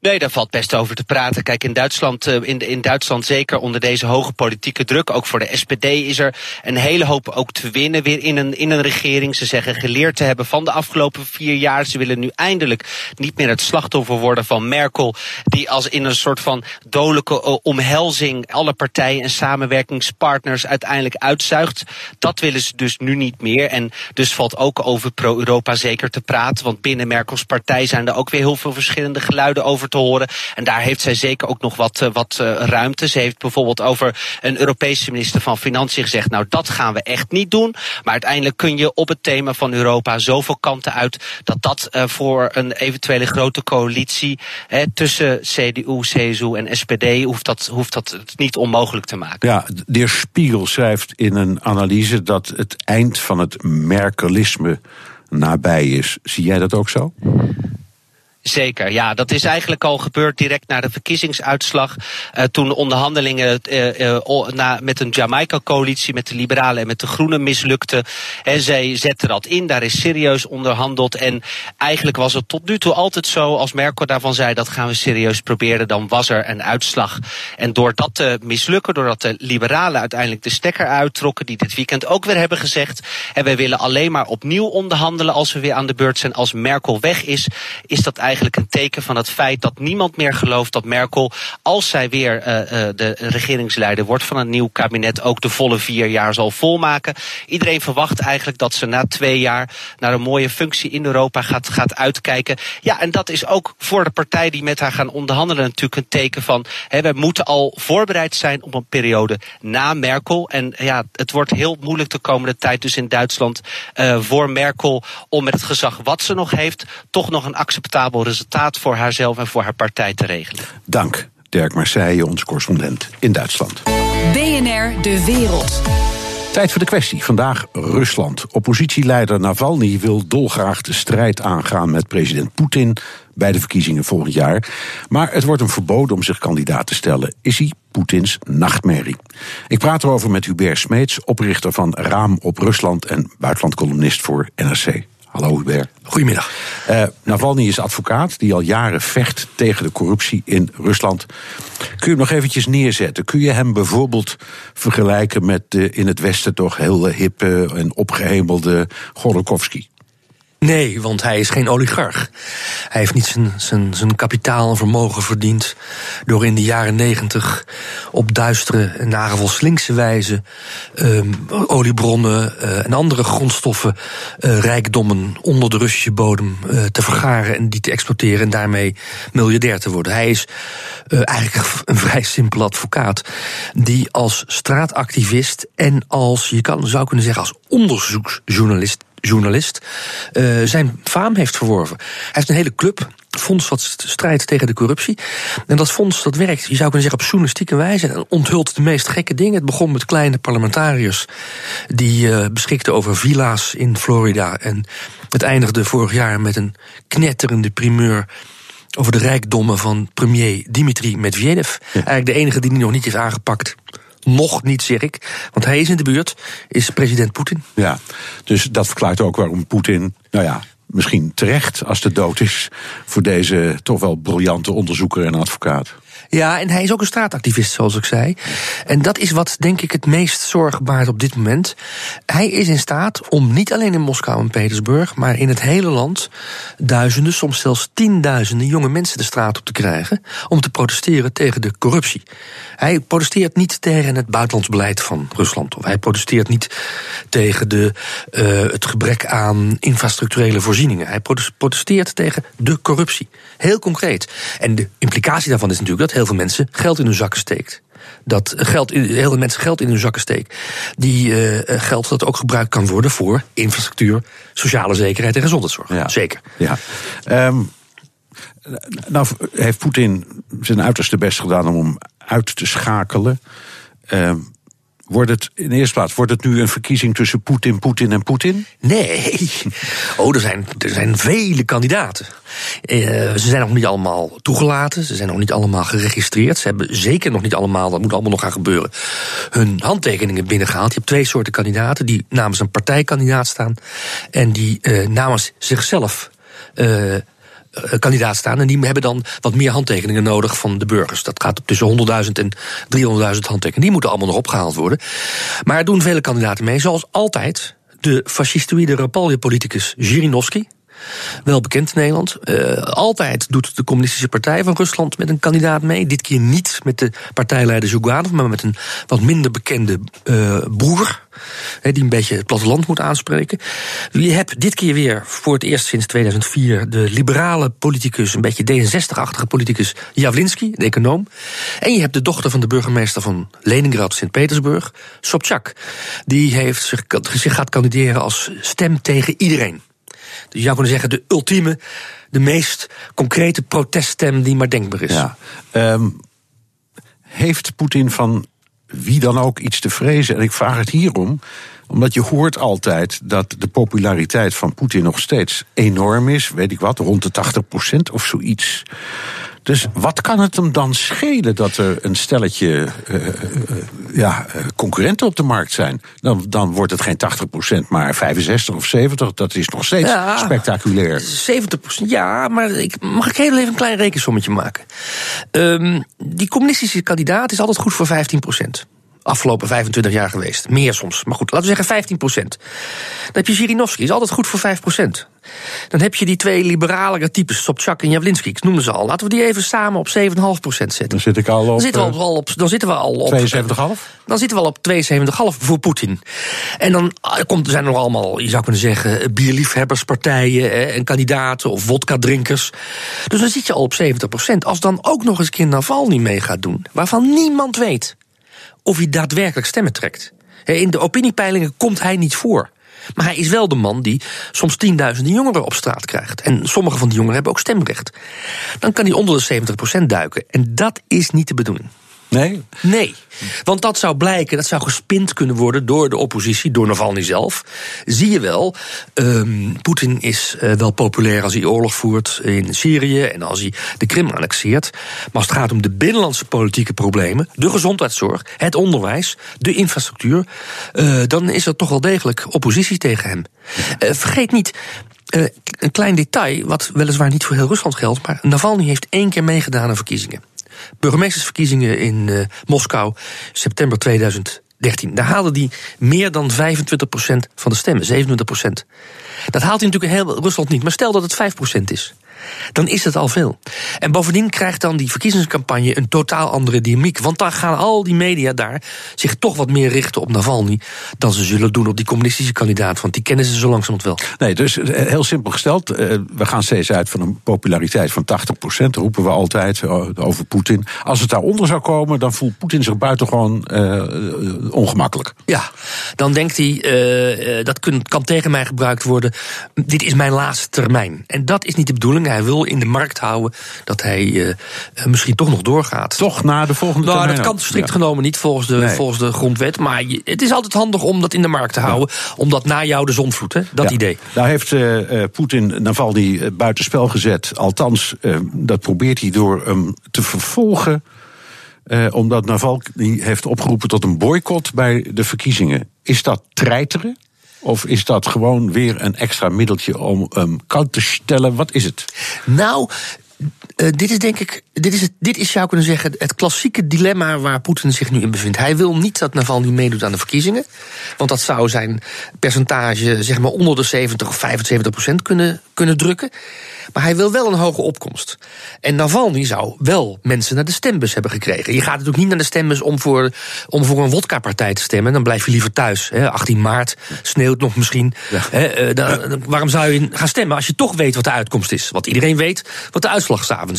Nee, daar valt best over te praten. Kijk, in Duitsland, eh, in, in Duitsland zeker onder deze hoge politieke druk, ook voor de SPD is er een hele hoop ook te winnen weer in een, in een regering. Ze zeggen geleerd te hebben van de afgelopen vier jaar. Ze willen nu eindelijk niet meer het slachtoffer worden van Merkel, die als in een soort van dodelijke eh, omhelzing alle partijen en samenwerkingspartners uiteindelijk uitzuigt. Dat willen ze dus nu niet meer. En dus valt ook over pro-Europa zeker te praten, want binnen Merkels partij zijn er ook weer heel veel verschillende geluiden over te horen. En daar heeft zij zeker ook nog wat, uh, wat uh, ruimte. Ze heeft bijvoorbeeld over een Europese minister van Financiën gezegd: Nou, dat gaan we echt niet doen. Maar uiteindelijk kun je op het thema van Europa zoveel kanten uit dat dat uh, voor een eventuele grote coalitie hè, tussen CDU, CSU en SPD hoeft dat, hoeft dat niet onmogelijk te maken. Ja, de heer Spiegel schrijft in een analyse dat het eind van het Merkelisme nabij is. Zie jij dat ook zo? Zeker, ja. Dat is eigenlijk al gebeurd direct na de verkiezingsuitslag. Uh, toen de onderhandelingen uh, uh, na, met een Jamaica-coalitie, met de Liberalen en met de Groenen mislukten. En zij zetten dat in, daar is serieus onderhandeld. En eigenlijk was het tot nu toe altijd zo, als Merkel daarvan zei, dat gaan we serieus proberen, dan was er een uitslag. En door dat te mislukken, doordat de Liberalen uiteindelijk de stekker uittrokken, die dit weekend ook weer hebben gezegd, en wij willen alleen maar opnieuw onderhandelen als we weer aan de beurt zijn, als Merkel weg is, is dat eigenlijk eigenlijk een teken van het feit dat niemand meer gelooft dat Merkel, als zij weer uh, uh, de regeringsleider wordt van een nieuw kabinet, ook de volle vier jaar zal volmaken. Iedereen verwacht eigenlijk dat ze na twee jaar naar een mooie functie in Europa gaat, gaat uitkijken. Ja, en dat is ook voor de partij die met haar gaan onderhandelen natuurlijk een teken van, hè, we moeten al voorbereid zijn op een periode na Merkel. En ja, het wordt heel moeilijk de komende tijd dus in Duitsland uh, voor Merkel om met het gezag wat ze nog heeft, toch nog een acceptabel resultaat voor haarzelf en voor haar partij te regelen. Dank, Dirk Marseille, onze correspondent in Duitsland. BNR De Wereld. Tijd voor de kwestie. Vandaag Rusland. Oppositieleider Navalny wil dolgraag de strijd aangaan met president Poetin bij de verkiezingen volgend jaar. Maar het wordt hem verboden om zich kandidaat te stellen. Is hij Poetins nachtmerrie? Ik praat erover met Hubert Smeets, oprichter van Raam op Rusland en buitenlandcolumnist voor NRC. Hallo Hubert. Goedemiddag. Uh, Navalny is advocaat die al jaren vecht tegen de corruptie in Rusland. Kun je hem nog eventjes neerzetten? Kun je hem bijvoorbeeld vergelijken met de in het Westen toch heel hippe en opgehemelde Godorkovsky? Nee, want hij is geen oligarch. Hij heeft niet zijn, zijn, zijn kapitaal en vermogen verdiend door in de jaren negentig op duistere en nagevol slinkse wijze um, oliebronnen uh, en andere grondstoffen, uh, rijkdommen onder de Russische bodem uh, te vergaren en die te exporteren en daarmee miljardair te worden. Hij is eigenlijk een vrij simpele advocaat die als straatactivist en als, je kan, zou kunnen zeggen, als onderzoeksjournalist journalist, uh, zijn faam heeft verworven. Hij heeft een hele club, Fonds wat strijdt tegen de corruptie. En dat fonds dat werkt, je zou kunnen zeggen, op journalistieke wijze en onthult de meest gekke dingen. Het begon met kleine parlementariërs die uh, beschikten over villa's in Florida. En het eindigde vorig jaar met een knetterende primeur over de rijkdommen van premier Dimitri Medvedev. Eigenlijk de enige die hij nog niet heeft aangepakt nog niet, zeg ik. Want hij is in de buurt, is president Poetin. Ja, dus dat verklaart ook waarom Poetin, nou ja, misschien terecht als de dood is voor deze toch wel briljante onderzoeker en advocaat. Ja, en hij is ook een straatactivist, zoals ik zei. En dat is wat, denk ik, het meest zorg baart op dit moment. Hij is in staat om niet alleen in Moskou en Petersburg, maar in het hele land duizenden, soms zelfs tienduizenden jonge mensen de straat op te krijgen om te protesteren tegen de corruptie. Hij protesteert niet tegen het buitenlands beleid van Rusland. Of hij protesteert niet tegen de, uh, het gebrek aan infrastructurele voorzieningen. Hij protesteert tegen de corruptie. Heel concreet. En de implicatie daarvan is natuurlijk dat heel veel mensen geld in hun zakken steekt. Dat geld, heel veel mensen geld in hun zakken steekt. Die uh, geld dat ook gebruikt kan worden voor infrastructuur, sociale zekerheid en gezondheidszorg. Ja. Zeker. Ja. Um, nou heeft Poetin zijn uiterste best gedaan om hem uit te schakelen. Um, Wordt het in eerste plaats, wordt het nu een verkiezing tussen Poetin, Poetin en Poetin? Nee. Oh, er zijn, er zijn vele kandidaten. Uh, ze zijn nog niet allemaal toegelaten. Ze zijn nog niet allemaal geregistreerd. Ze hebben zeker nog niet allemaal, dat moet allemaal nog gaan gebeuren, hun handtekeningen binnengehaald. Je hebt twee soorten kandidaten die namens een partijkandidaat staan en die uh, namens zichzelf. Eh, kandidaat staan. En die hebben dan wat meer handtekeningen nodig van de burgers. Dat gaat tussen 100.000 en 300.000 handtekeningen. Die moeten allemaal nog opgehaald worden. Maar er doen vele kandidaten mee. Zoals altijd de fascistoïde Rapalje-politicus Zhirinovsky. Wel bekend in Nederland. Uh, altijd doet de Communistische Partij van Rusland met een kandidaat mee. Dit keer niet met de partijleider Zhuganov, maar met een wat minder bekende uh, broer. die een beetje het platteland moet aanspreken. Je hebt dit keer weer voor het eerst sinds 2004 de liberale politicus, een beetje D66-achtige politicus Javlinsky, de econoom. En je hebt de dochter van de burgemeester van Leningrad, Sint-Petersburg, Sobchak. Die heeft zich, zich gaat kandideren als stem tegen iedereen. Dus je zou kunnen zeggen, de ultieme, de meest concrete proteststem die maar denkbaar is. Um, heeft Poetin van wie dan ook iets te vrezen? En ik vraag het hierom, omdat je hoort altijd dat de populariteit van Poetin nog steeds enorm is. Weet ik wat, rond de 80% of zoiets. Dus wat kan het hem dan schelen dat er een stelletje uh, uh, ja, concurrenten op de markt zijn? Dan, dan wordt het geen 80%, maar 65 of 70. Dat is nog steeds ja, spectaculair. 70%, ja, maar ik, mag ik heel even een klein rekensommetje maken? Um, die communistische kandidaat is altijd goed voor 15% afgelopen 25 jaar geweest. Meer soms. Maar goed, laten we zeggen 15 procent. Dan heb je Zirinovski, is altijd goed voor 5 procent. Dan heb je die twee liberalere types, Sobchak en Javlinsky, ik noemde ze al. Laten we die even samen op 7,5 procent zetten. Dan, zit ik al op, dan, zitten we al op, dan zitten we al op... 72,5? Dan zitten we al op 72,5 voor Poetin. En dan ah, komt, zijn er nog allemaal, je zou kunnen zeggen, bierliefhebberspartijen en kandidaten of vodka-drinkers. Dus dan zit je al op 70 procent. Als dan ook nog eens keer Navalny mee gaat doen, waarvan niemand weet of hij daadwerkelijk stemmen trekt. In de opiniepeilingen komt hij niet voor. Maar hij is wel de man die soms tienduizenden jongeren op straat krijgt. En sommige van die jongeren hebben ook stemrecht. Dan kan hij onder de 70% duiken. En dat is niet de bedoeling. Nee? Nee. Want dat zou blijken, dat zou gespind kunnen worden door de oppositie, door Navalny zelf. Zie je wel, um, Poetin is uh, wel populair als hij oorlog voert in Syrië en als hij de Krim annexeert. Maar als het gaat om de binnenlandse politieke problemen, de gezondheidszorg, het onderwijs, de infrastructuur, uh, dan is er toch wel degelijk oppositie tegen hem. Uh, vergeet niet, uh, een klein detail, wat weliswaar niet voor heel Rusland geldt, maar Navalny heeft één keer meegedaan aan verkiezingen. Burgemeestersverkiezingen in uh, Moskou, september 2013. Daar haalde hij meer dan 25% van de stemmen, 27%. Dat haalt hij natuurlijk in heel Rusland niet, maar stel dat het 5% is dan is het al veel. En bovendien krijgt dan die verkiezingscampagne een totaal andere dynamiek. Want dan gaan al die media daar zich toch wat meer richten op Navalny dan ze zullen doen op die communistische kandidaat. Want die kennen ze zo langzamerhand wel. Nee, dus eh, heel simpel gesteld. Eh, we gaan steeds uit van een populariteit van 80%. roepen we altijd eh, over Poetin. Als het daaronder zou komen, dan voelt Poetin zich buitengewoon uh, ongemakkelijk. Ja, dan denkt hij, uh, dat kan tegen mij gebruikt worden. Dit is mijn laatste termijn. En dat is niet de bedoeling. Hij wil in de markt houden dat hij uh, misschien toch nog doorgaat. Toch na de volgende Nou, termijn dat kan strikt genomen niet volgens de, nee. volgens de grondwet. Maar je, het is altijd handig om dat in de markt te houden. Ja. Omdat na jou de zon vloedt, hè? dat ja. idee. Daar heeft uh, Poetin Navalny buitenspel gezet. Althans, uh, dat probeert hij door hem te vervolgen. Uh, omdat Navalny heeft opgeroepen tot een boycott bij de verkiezingen. Is dat treiteren? Of is dat gewoon weer een extra middeltje om hem um, koud te stellen? Wat is het? Nou, uh, dit is denk ik, dit is, het, dit is zou kunnen zeggen het klassieke dilemma waar Poetin zich nu in bevindt. Hij wil niet dat Navalny meedoet aan de verkiezingen, want dat zou zijn percentage zeg maar onder de 70 of 75 procent kunnen, kunnen drukken. Maar hij wil wel een hoge opkomst. En Navalny zou wel mensen naar de stembus hebben gekregen. Je gaat natuurlijk niet naar de stembus om voor, om voor een wodka-partij te stemmen. Dan blijf je liever thuis. Hè. 18 maart, sneeuwt nog misschien. Ja. Hè, dan, waarom zou je gaan stemmen als je toch weet wat de uitkomst is? Want iedereen weet wat de uitslag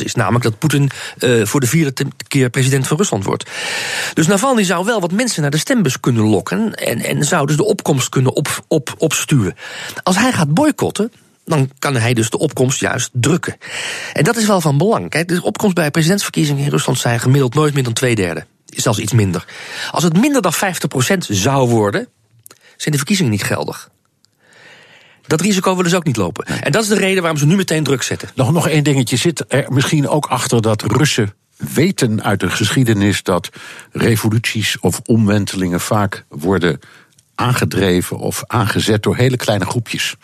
is. Namelijk dat Poetin uh, voor de vierde keer president van Rusland wordt. Dus Navalny zou wel wat mensen naar de stembus kunnen lokken. En, en zou dus de opkomst kunnen op, op, opstuwen. Als hij gaat boycotten dan kan hij dus de opkomst juist drukken. En dat is wel van belang. Kijk, de opkomst bij presidentsverkiezingen in Rusland zijn gemiddeld nooit meer dan twee derde. Zelfs iets minder. Als het minder dan 50% zou worden, zijn de verkiezingen niet geldig. Dat risico willen ze ook niet lopen. En dat is de reden waarom ze nu meteen druk zetten. Nog, nog één dingetje. Zit er misschien ook achter dat Russen weten uit de geschiedenis dat revoluties of omwentelingen vaak worden aangedreven of aangezet door hele kleine groepjes.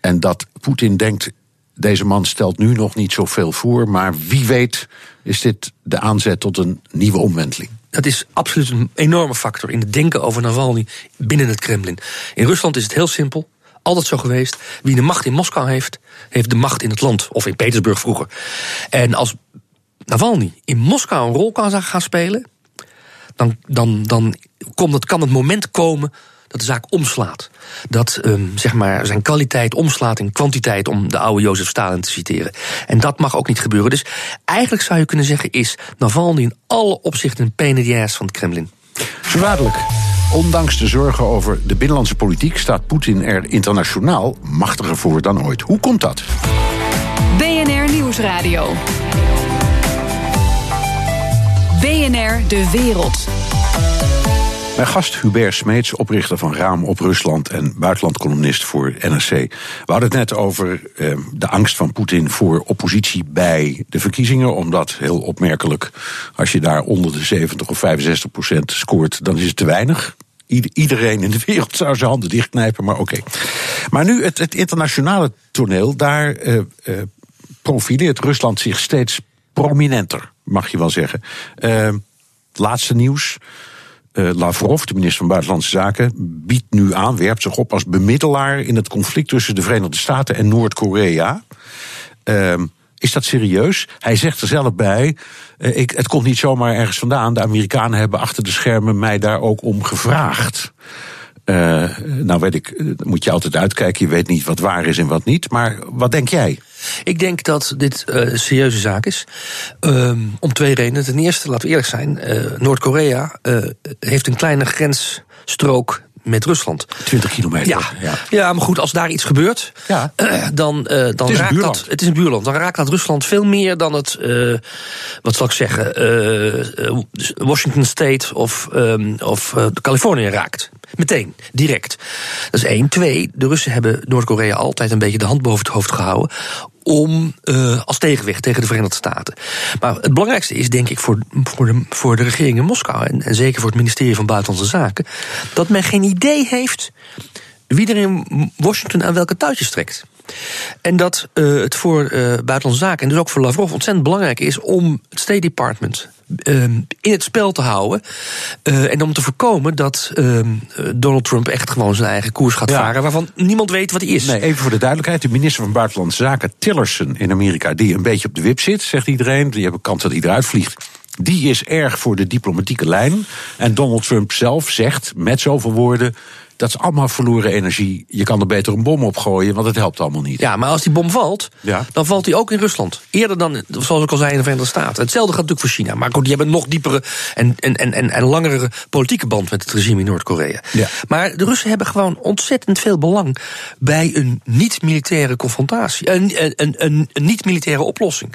En dat Poetin denkt, deze man stelt nu nog niet zoveel voor, maar wie weet is dit de aanzet tot een nieuwe omwenteling. Dat is absoluut een enorme factor in het denken over Navalny binnen het Kremlin. In Rusland is het heel simpel. Altijd zo geweest. Wie de macht in Moskou heeft, heeft de macht in het land. Of in Petersburg vroeger. En als Navalny in Moskou een rol kan gaan spelen, dan, dan, dan komt het, kan het moment komen dat de zaak omslaat. Dat um, zeg maar zijn kwaliteit omslaat in kwantiteit, om de oude Jozef Stalin te citeren. En dat mag ook niet gebeuren. Dus eigenlijk zou je kunnen zeggen: is Navalny in alle opzichten een pain ass van het Kremlin. Zo dadelijk. Ondanks de zorgen over de binnenlandse politiek staat Poetin er internationaal machtiger voor dan ooit. Hoe komt dat? BNR Nieuwsradio. BNR De Wereld. Mijn gast Hubert Smeets, oprichter van Raam op Rusland en buitenlandcolumnist voor NRC. We hadden het net over eh, de angst van Poetin voor oppositie bij de verkiezingen. Omdat heel opmerkelijk, als je daar onder de 70 of 65 procent scoort, dan is het te weinig. Iedereen in de wereld zou zijn handen dichtknijpen, maar oké. Maar nu het, het, internationale toneel, daar uh, uh, profileert Rusland zich steeds prominenter, mag je wel zeggen. Het laatste nieuws. Uh, Lavrov, de minister van Buitenlandse Zaken, biedt nu aan, werpt zich op als bemiddelaar in het conflict tussen de Verenigde Staten en Noord-Korea. Uh, is dat serieus? Hij zegt er zelf bij: uh, ik, het komt niet zomaar ergens vandaan. De Amerikanen hebben achter de schermen mij daar ook om gevraagd. Uh, nou weet ik, moet je altijd uitkijken. Je weet niet wat waar is en wat niet. Maar wat denk jij? Ik denk dat dit uh, een serieuze zaak is. Um, om twee redenen. Ten eerste, laten we eerlijk zijn, uh, Noord-Korea uh, heeft een kleine grensstrook met Rusland. 20 kilometer. Ja, ja. ja maar goed, als daar iets gebeurt, Ja. eh, dan, eh, dan een raakt dat. Het is een buurland. Dan raakt dat Rusland veel meer dan het, eh, wat zal ik zeggen, eh, eh, Washington State of, ehm, of eh, Californië raakt. Meteen, direct. Dat is één. Twee, de Russen hebben Noord-Korea altijd een beetje de hand boven het hoofd gehouden. Om eh, als tegenwicht tegen de Verenigde Staten. Maar het belangrijkste is, denk ik, voor, voor, de, voor de regering in Moskou. En, en zeker voor het ministerie van Buitenlandse Zaken. dat men geen idee heeft wie er in Washington aan welke touwtjes trekt. En dat eh, het voor eh, Buitenlandse Zaken en dus ook voor Lavrov ontzettend belangrijk is om het State Department eh, in het spel te houden. eh, en om te voorkomen dat eh, Donald Trump echt gewoon zijn eigen koers gaat Ja. varen. waarvan niemand weet wat hij is. Nee, even voor de duidelijkheid. De minister van Buitenlandse Zaken, Tillerson in Amerika, die een beetje op de wip zit, zegt iedereen. Die hebben kans dat hij eruit vliegt. Die is erg voor de diplomatieke lijn. En Donald Trump zelf zegt met zoveel woorden. Dat is allemaal verloren energie. Je kan er beter een bom op gooien, want het helpt allemaal niet. Ja, maar als die bom valt, Ja. dan valt die ook in Rusland. Eerder dan, zoals ik al zei, in de Verenigde Staten. Hetzelfde gaat natuurlijk voor China. Maar goed, die hebben een nog diepere en, en, en, en, langere politieke band met het regime in Noord-Korea. Ja. Maar de Russen hebben gewoon ontzettend veel belang bij een niet-militaire confrontatie. Een, een, een, een, niet-militaire oplossing.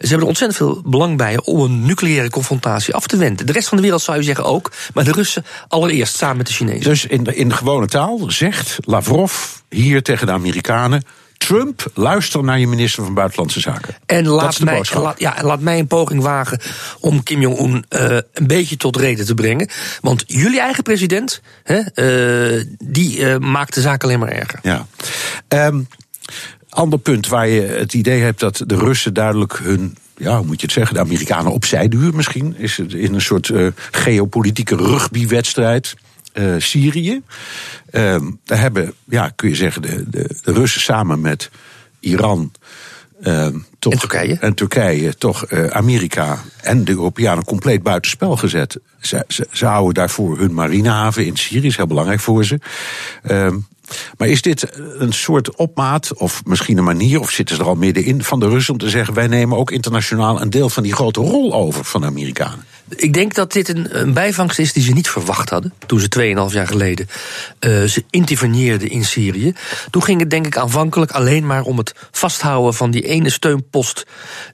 Ze hebben er ontzettend veel belang bij om een nucleaire confrontatie af te wenden. De rest van de wereld zou je zeggen ook, maar de Russen allereerst samen met de Chinezen. Dus in de, in gewone taal zegt Lavrov hier tegen de Amerikanen. Trump, luister naar je minister van Buitenlandse Zaken. En laat mij, laat, ja, laat mij een poging wagen om Kim Jong-un eh, een beetje tot reden te brengen. Want jullie eigen president, hè, eh, die eh, maakt de zaak alleen maar erger. Ja. Ehm, ander punt waar je het idee hebt dat de Russen duidelijk hun. Ja, hoe moet je het zeggen? De Amerikanen opzij duwen misschien. Is het in een soort eh, geopolitieke rugbywedstrijd. Eh Syrië. Ehm, daar hebben, ja, kun je zeggen, de, de, de Russen samen met Iran. ehm, toch, En Turkije. En Turkije toch eh, Amerika en de Europeanen compleet buitenspel gezet. Ze, ze, ze houden daarvoor hun marinehaven in Syrië, is heel belangrijk voor ze. Ehm, maar is dit een soort opmaat, of misschien een manier, of zitten ze er al middenin van de Russen om te zeggen: wij nemen ook internationaal een deel van die grote rol over van de Amerikanen? Ik denk dat dit een, een bijvangst is die ze niet verwacht hadden. Toen ze 2,5 jaar geleden eh, ze interveneerden in Syrië. Toen ging het denk ik aanvankelijk alleen maar om het vasthouden van die ene steunpost.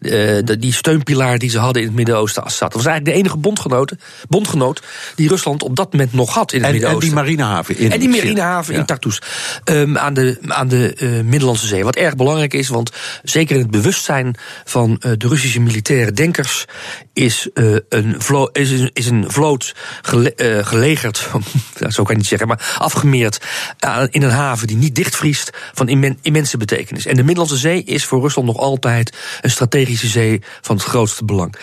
eh, die steunpilaar die ze hadden in het Midden-Oosten, Assad. Dat was eigenlijk de enige bondgenoot, bondgenoot die Rusland op dat moment nog had in het En, en Midden-Oosten. die marinehaven in En die marinehaven Ja. in Tartus. Ehm, aan de, aan de eh, Middellandse Zee. Wat erg belangrijk is, want zeker in het bewustzijn van de Russische militaire denkers. is, een, is, een- is een vloot gele- eh, gelegerd. zo kan je niet zeggen, maar afgemeerd. aan- in een haven die niet dichtvriest. van immen- immense betekenis. En de Middellandse Zee is voor Rusland nog altijd een strategische zee van het grootste belang.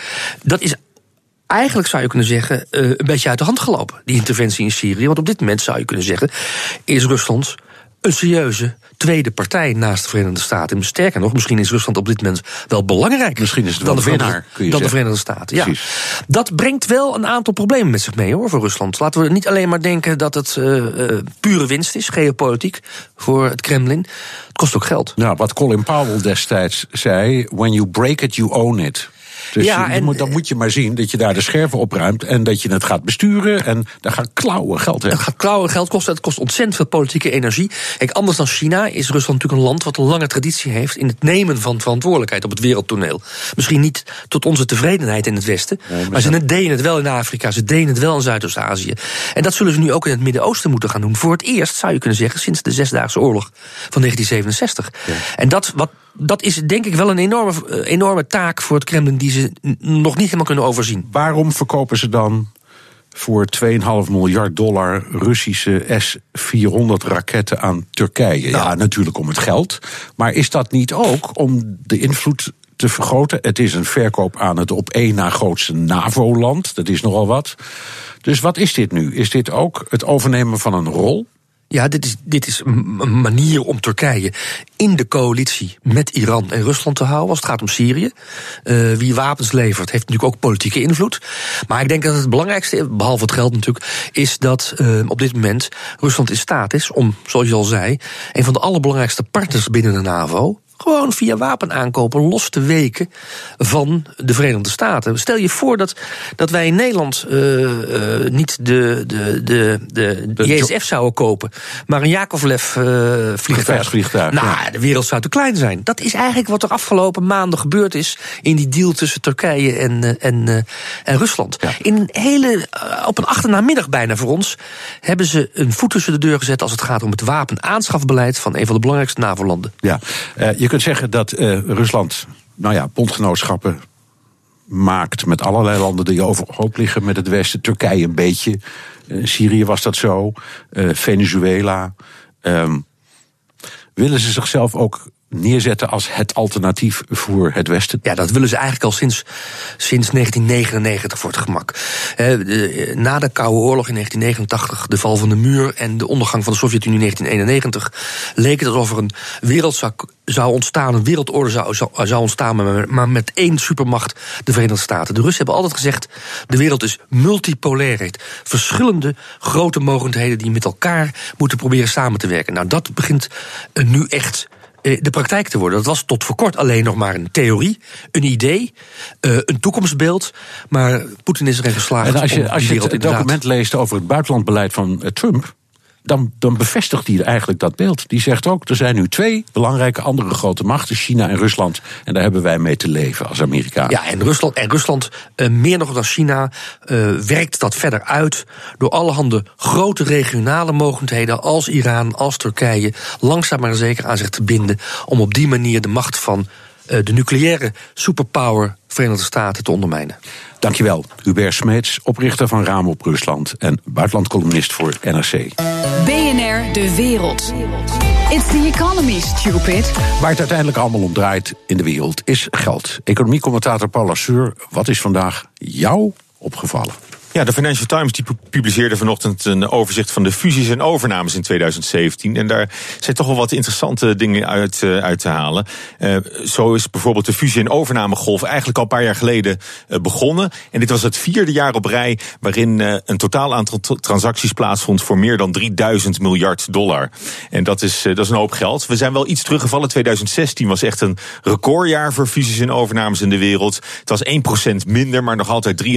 Dat is eigenlijk zou je kunnen zeggen, eh, een beetje uit de hand gelopen, die interventie in Syrië. Want op dit moment zou je kunnen zeggen, is Rusland een serieuze tweede partij naast de Verenigde Staten. En sterker nog, misschien is Rusland op dit moment wel belangrijker. Misschien is het dan wel de winnaar, dan de. Verenigde Staten. Ja. Precies. Dat brengt wel een aantal problemen met zich mee hoor, voor Rusland. Laten we niet alleen maar denken dat het eh, eh, pure winst is, geopolitiek, voor het Kremlin. Het kost ook geld. Nou, wat Colin Powell destijds zei: when you break it, you own it. Dus Ja, je en- moet, dan moet je maar zien dat je daar de scherven opruimt en dat je het gaat besturen. En daar gaan klauwen geld weg. Het gaat klauwen geld kosten. Het kost ontzettend veel politieke energie. Kijk, anders dan China is Rusland natuurlijk een land wat een lange traditie heeft in het nemen van verantwoordelijkheid op het wereldtoneel. Misschien niet tot onze tevredenheid in het Westen, maar, ze deden het wel in Afrika, ze deden het wel in Zuidoost-Azië. En dat zullen ze nu ook in het Midden-Oosten moeten gaan doen. Voor het eerst zou je kunnen zeggen sinds de Zesdaagse Oorlog van 1967. En dat, wat, dat is denk ik wel een enorme, eh, enorme taak voor het Kremlin die ze nog niet helemaal kunnen overzien. Waarom verkopen ze dan voor 2,5 miljard dollar Russische S-400 raketten aan Turkije? Ja, Nou. natuurlijk om het geld. Maar is dat niet ook om de invloed te vergroten? Het is een verkoop aan het op één na grootste NAVO-land. Dat is nogal wat. Dus wat is dit nu? Is dit ook het overnemen van een rol? Ja, dit is, dit is een manier om Turkije in de coalitie met Iran en Rusland te houden als het gaat om Syrië. Eh, wie wapens levert, heeft natuurlijk ook politieke invloed. Maar ik denk dat het belangrijkste, behalve het geld natuurlijk, is dat eh, op dit moment Rusland in staat is om, zoals je al zei, een van de allerbelangrijkste partners binnen de NAVO. Gewoon via wapenaankopen los te weken van de Verenigde Staten. Stel je voor dat, dat wij in Nederland uh, uh, niet de, de, de, de, de JSF zouden kopen, maar een Yakovlev uh, vliegtuig. vliegtuig. Nou, ja. de wereld zou te klein zijn. Dat is eigenlijk wat er afgelopen maanden gebeurd is in die deal tussen Turkije en, en, en Rusland. Ja. In een hele, op een achternamiddag bijna voor ons, hebben ze een voet tussen de deur gezet als het gaat om het wapenaanschafbeleid van een van de belangrijkste NAVO-landen. Ja, je kunt zeggen dat uh, Rusland, nou ja, bondgenootschappen maakt met allerlei landen die overhoop liggen met het Westen. Turkije een beetje, uh, Syrië was dat zo, Venezuela. Um, willen ze zichzelf ook neerzetten als het alternatief voor het Westen? Ja, dat willen ze eigenlijk al sinds, sinds 1999 voor het gemak. na de Koude Oorlog in 1989, de val van de muur en de ondergang van de Sovjet-Unie in 1991, leek het alsof er een wereld zou, ontstaan, een wereldorde zou, zou, ontstaan, maar met één supermacht, de Verenigde Staten. De Russen hebben altijd gezegd: de wereld is multipolair, verschillende grote mogendheden die met elkaar moeten proberen samen te werken. Nou, dat begint nu echt de praktijk te worden. Dat was tot voor kort alleen nog maar een theorie, een idee, uh, een toekomstbeeld. Maar Poetin is erin geslaagd. En als je, om als je het document leest over het buitenlandbeleid van uh, Trump. Dan, dan bevestigt hij eigenlijk dat beeld. Die zegt ook: er zijn nu twee belangrijke andere grote machten, China en Rusland. En daar hebben wij mee te leven als Amerikanen. Ja, en Rusland, en Rusland uh, meer nog dan China, uh, werkt dat verder uit door allerhande grote regionale mogendheden als Iran, als Turkije, langzaam maar zeker aan zich te binden om op die manier de macht van de nucleaire superpower Verenigde Staten te ondermijnen. Dankjewel, Hubert Smeets, oprichter van Raam op Rusland en buitenlandcolumnist voor NRC. BNR De Wereld. It's the economy, stupid. Waar het uiteindelijk allemaal om draait in de wereld is geld. Economiecommentator Paul Lasseur, wat is vandaag jou opgevallen? Ja, de Financial Times die publiceerde vanochtend een overzicht van de fusies en overnames in 2017. En daar zijn toch wel wat interessante dingen uit, uit te halen. Uh, zo is bijvoorbeeld de fusie- en overnamegolf eigenlijk al een paar jaar geleden uh, begonnen. En dit was het vierde jaar op rij waarin een totaal aantal transacties plaatsvond voor meer dan 3000 miljard dollar. En dat is, dat is een hoop geld. We zijn wel iets teruggevallen. 2016 was echt een recordjaar voor fusies en overnames in de wereld. Het was 1% minder, maar nog altijd 3,5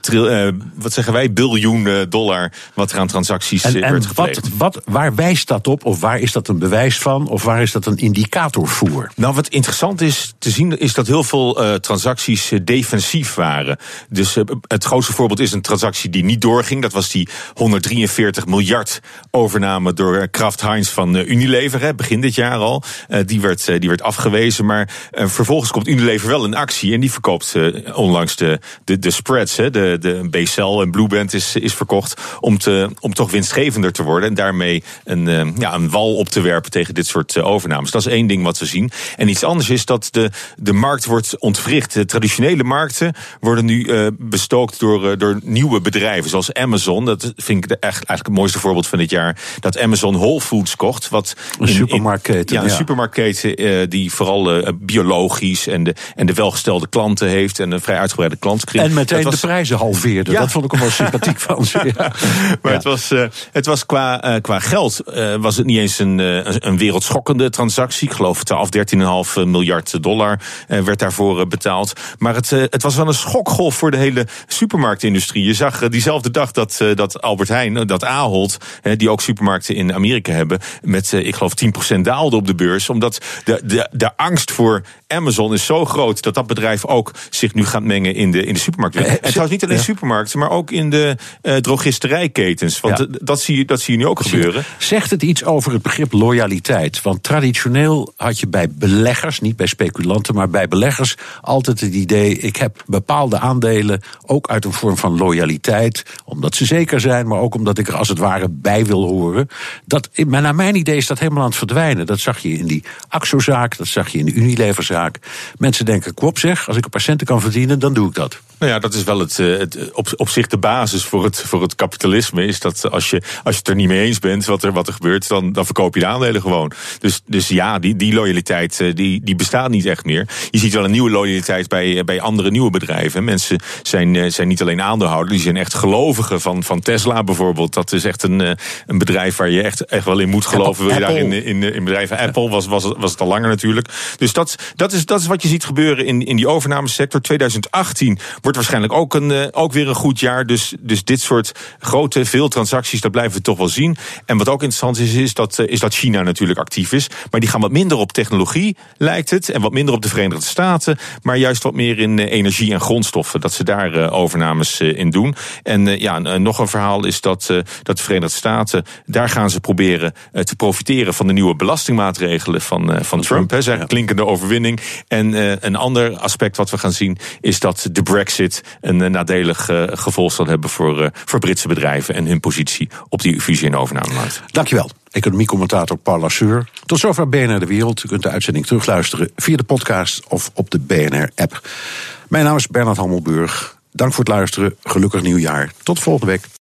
triljoen. Uh, wat zeggen wij, biljoen uh, dollar wat er aan transacties en, en werd wat, gepleegd. wat, waar wijst dat op? Of waar is dat een bewijs van? Of waar is dat een indicator voor? Nou, wat interessant is te zien, is dat heel veel transacties defensief waren. Dus het grootste voorbeeld is een transactie die niet doorging. Dat was die 143 miljard overname door Kraft Heinz van Unilever, hè, begin dit jaar al. die, werd, die werd afgewezen. Maar vervolgens komt Unilever wel in actie en die verkoopt onlangs de, de, de spreads, hè, de, de de BCL en Blueband is, is verkocht om, te, om toch winstgevender te worden. En daarmee een, uh, ja, een wal op te werpen tegen dit soort uh, overnames. Dat is één ding wat we zien. En iets anders is dat de, de markt wordt ontwricht. De traditionele markten worden nu uh, bestookt door, door nieuwe bedrijven. Zoals Amazon. Dat vind ik de, echt, eigenlijk het mooiste voorbeeld van dit jaar. Dat Amazon Whole Foods kocht. Wat een supermarktketen. Ja, een ja. supermarktketen die vooral biologisch en de, en de welgestelde klanten heeft. En een vrij uitgebreide klantenkring. En meteen was, de prijzen halveerde. Ja. Dat vond ik ook wel sympathiek van ze. Ja. Maar het was, uh, het was qua, uh, qua geld uh, was het niet eens een, een wereldschokkende transactie. Ik geloof 12, 13,5 miljard dollar werd daarvoor betaald. Maar het, het was wel een schokgolf voor de hele supermarktindustrie. Je zag diezelfde dag dat, dat Albert Heijn, dat Ahold, die ook supermarkten in Amerika hebben, met ik geloof 10% daalde op de beurs. Omdat de, de, de angst voor Amazon is zo groot dat dat bedrijf ook zich nu gaat mengen in de, in de supermarkt. En trouwens niet alleen. Supermarkten, maar ook in de uh, drogisterijketens. Want ja. dat, zie je, dat zie je nu ook gebeuren. Zegt het iets over het begrip loyaliteit? Want traditioneel had je bij beleggers, niet bij speculanten, maar bij beleggers altijd het idee: ik heb bepaalde aandelen ook uit een vorm van loyaliteit, omdat ze zeker zijn, maar ook omdat ik er als het ware bij wil horen. Dat, naar mijn idee is dat helemaal aan het verdwijnen. Dat zag je in die Axo-zaak, dat zag je in de Unilever-zaak. Mensen denken: kwop zeg, als ik een paar centen kan verdienen, dan doe ik dat. Nou ja, dat is wel het, het, op, op zich de basis voor het, voor het kapitalisme. Is dat als je, als je het er niet mee eens bent wat er, wat er gebeurt, dan, dan verkoop je de aandelen gewoon. Dus, dus ja, die, die loyaliteit die, die bestaat niet echt meer. Je ziet wel een nieuwe loyaliteit bij, bij andere nieuwe bedrijven. Mensen zijn, zijn niet alleen aandeelhouder, die zijn echt gelovigen van, van Tesla bijvoorbeeld. Dat is echt een, een bedrijf waar je echt, echt wel in moet geloven. Wil je daar in, in, in bedrijven Apple was, was, was het al langer natuurlijk. Dus dat, dat, is, dat is wat je ziet gebeuren in, in die overnamesector. 2018 wordt waarschijnlijk ook, een, uh, ook weer een goed jaar. Dus, dus dit soort grote, veel transacties, dat blijven we toch wel zien. En wat ook interessant is, is dat, uh, is dat China natuurlijk actief is. Maar die gaan wat minder op technologie, lijkt het. En wat minder op de Verenigde Staten. Maar juist wat meer in uh, energie en grondstoffen. Dat ze daar overnames in doen. En ja, nog een verhaal is dat, dat de Verenigde Staten, daar gaan ze proberen te profiteren van de nieuwe belastingmaatregelen van, van Trump. Hè, zijn klinkende overwinning. En een ander aspect wat we gaan zien, is dat de Brexit een eh, nadelig uh, gevolg zal hebben voor, uh, voor Britse bedrijven en hun positie op die fusie- en overnamemarkt. Dankjewel. Economiecommentator Paul Lasseur. Tot zover BNR De Wereld. U kunt de uitzending terugluisteren via de podcast of op de BNR-app. Mijn naam is Bernard Hammelburg. Dank voor het luisteren. Gelukkig nieuwjaar. Tot volgende week.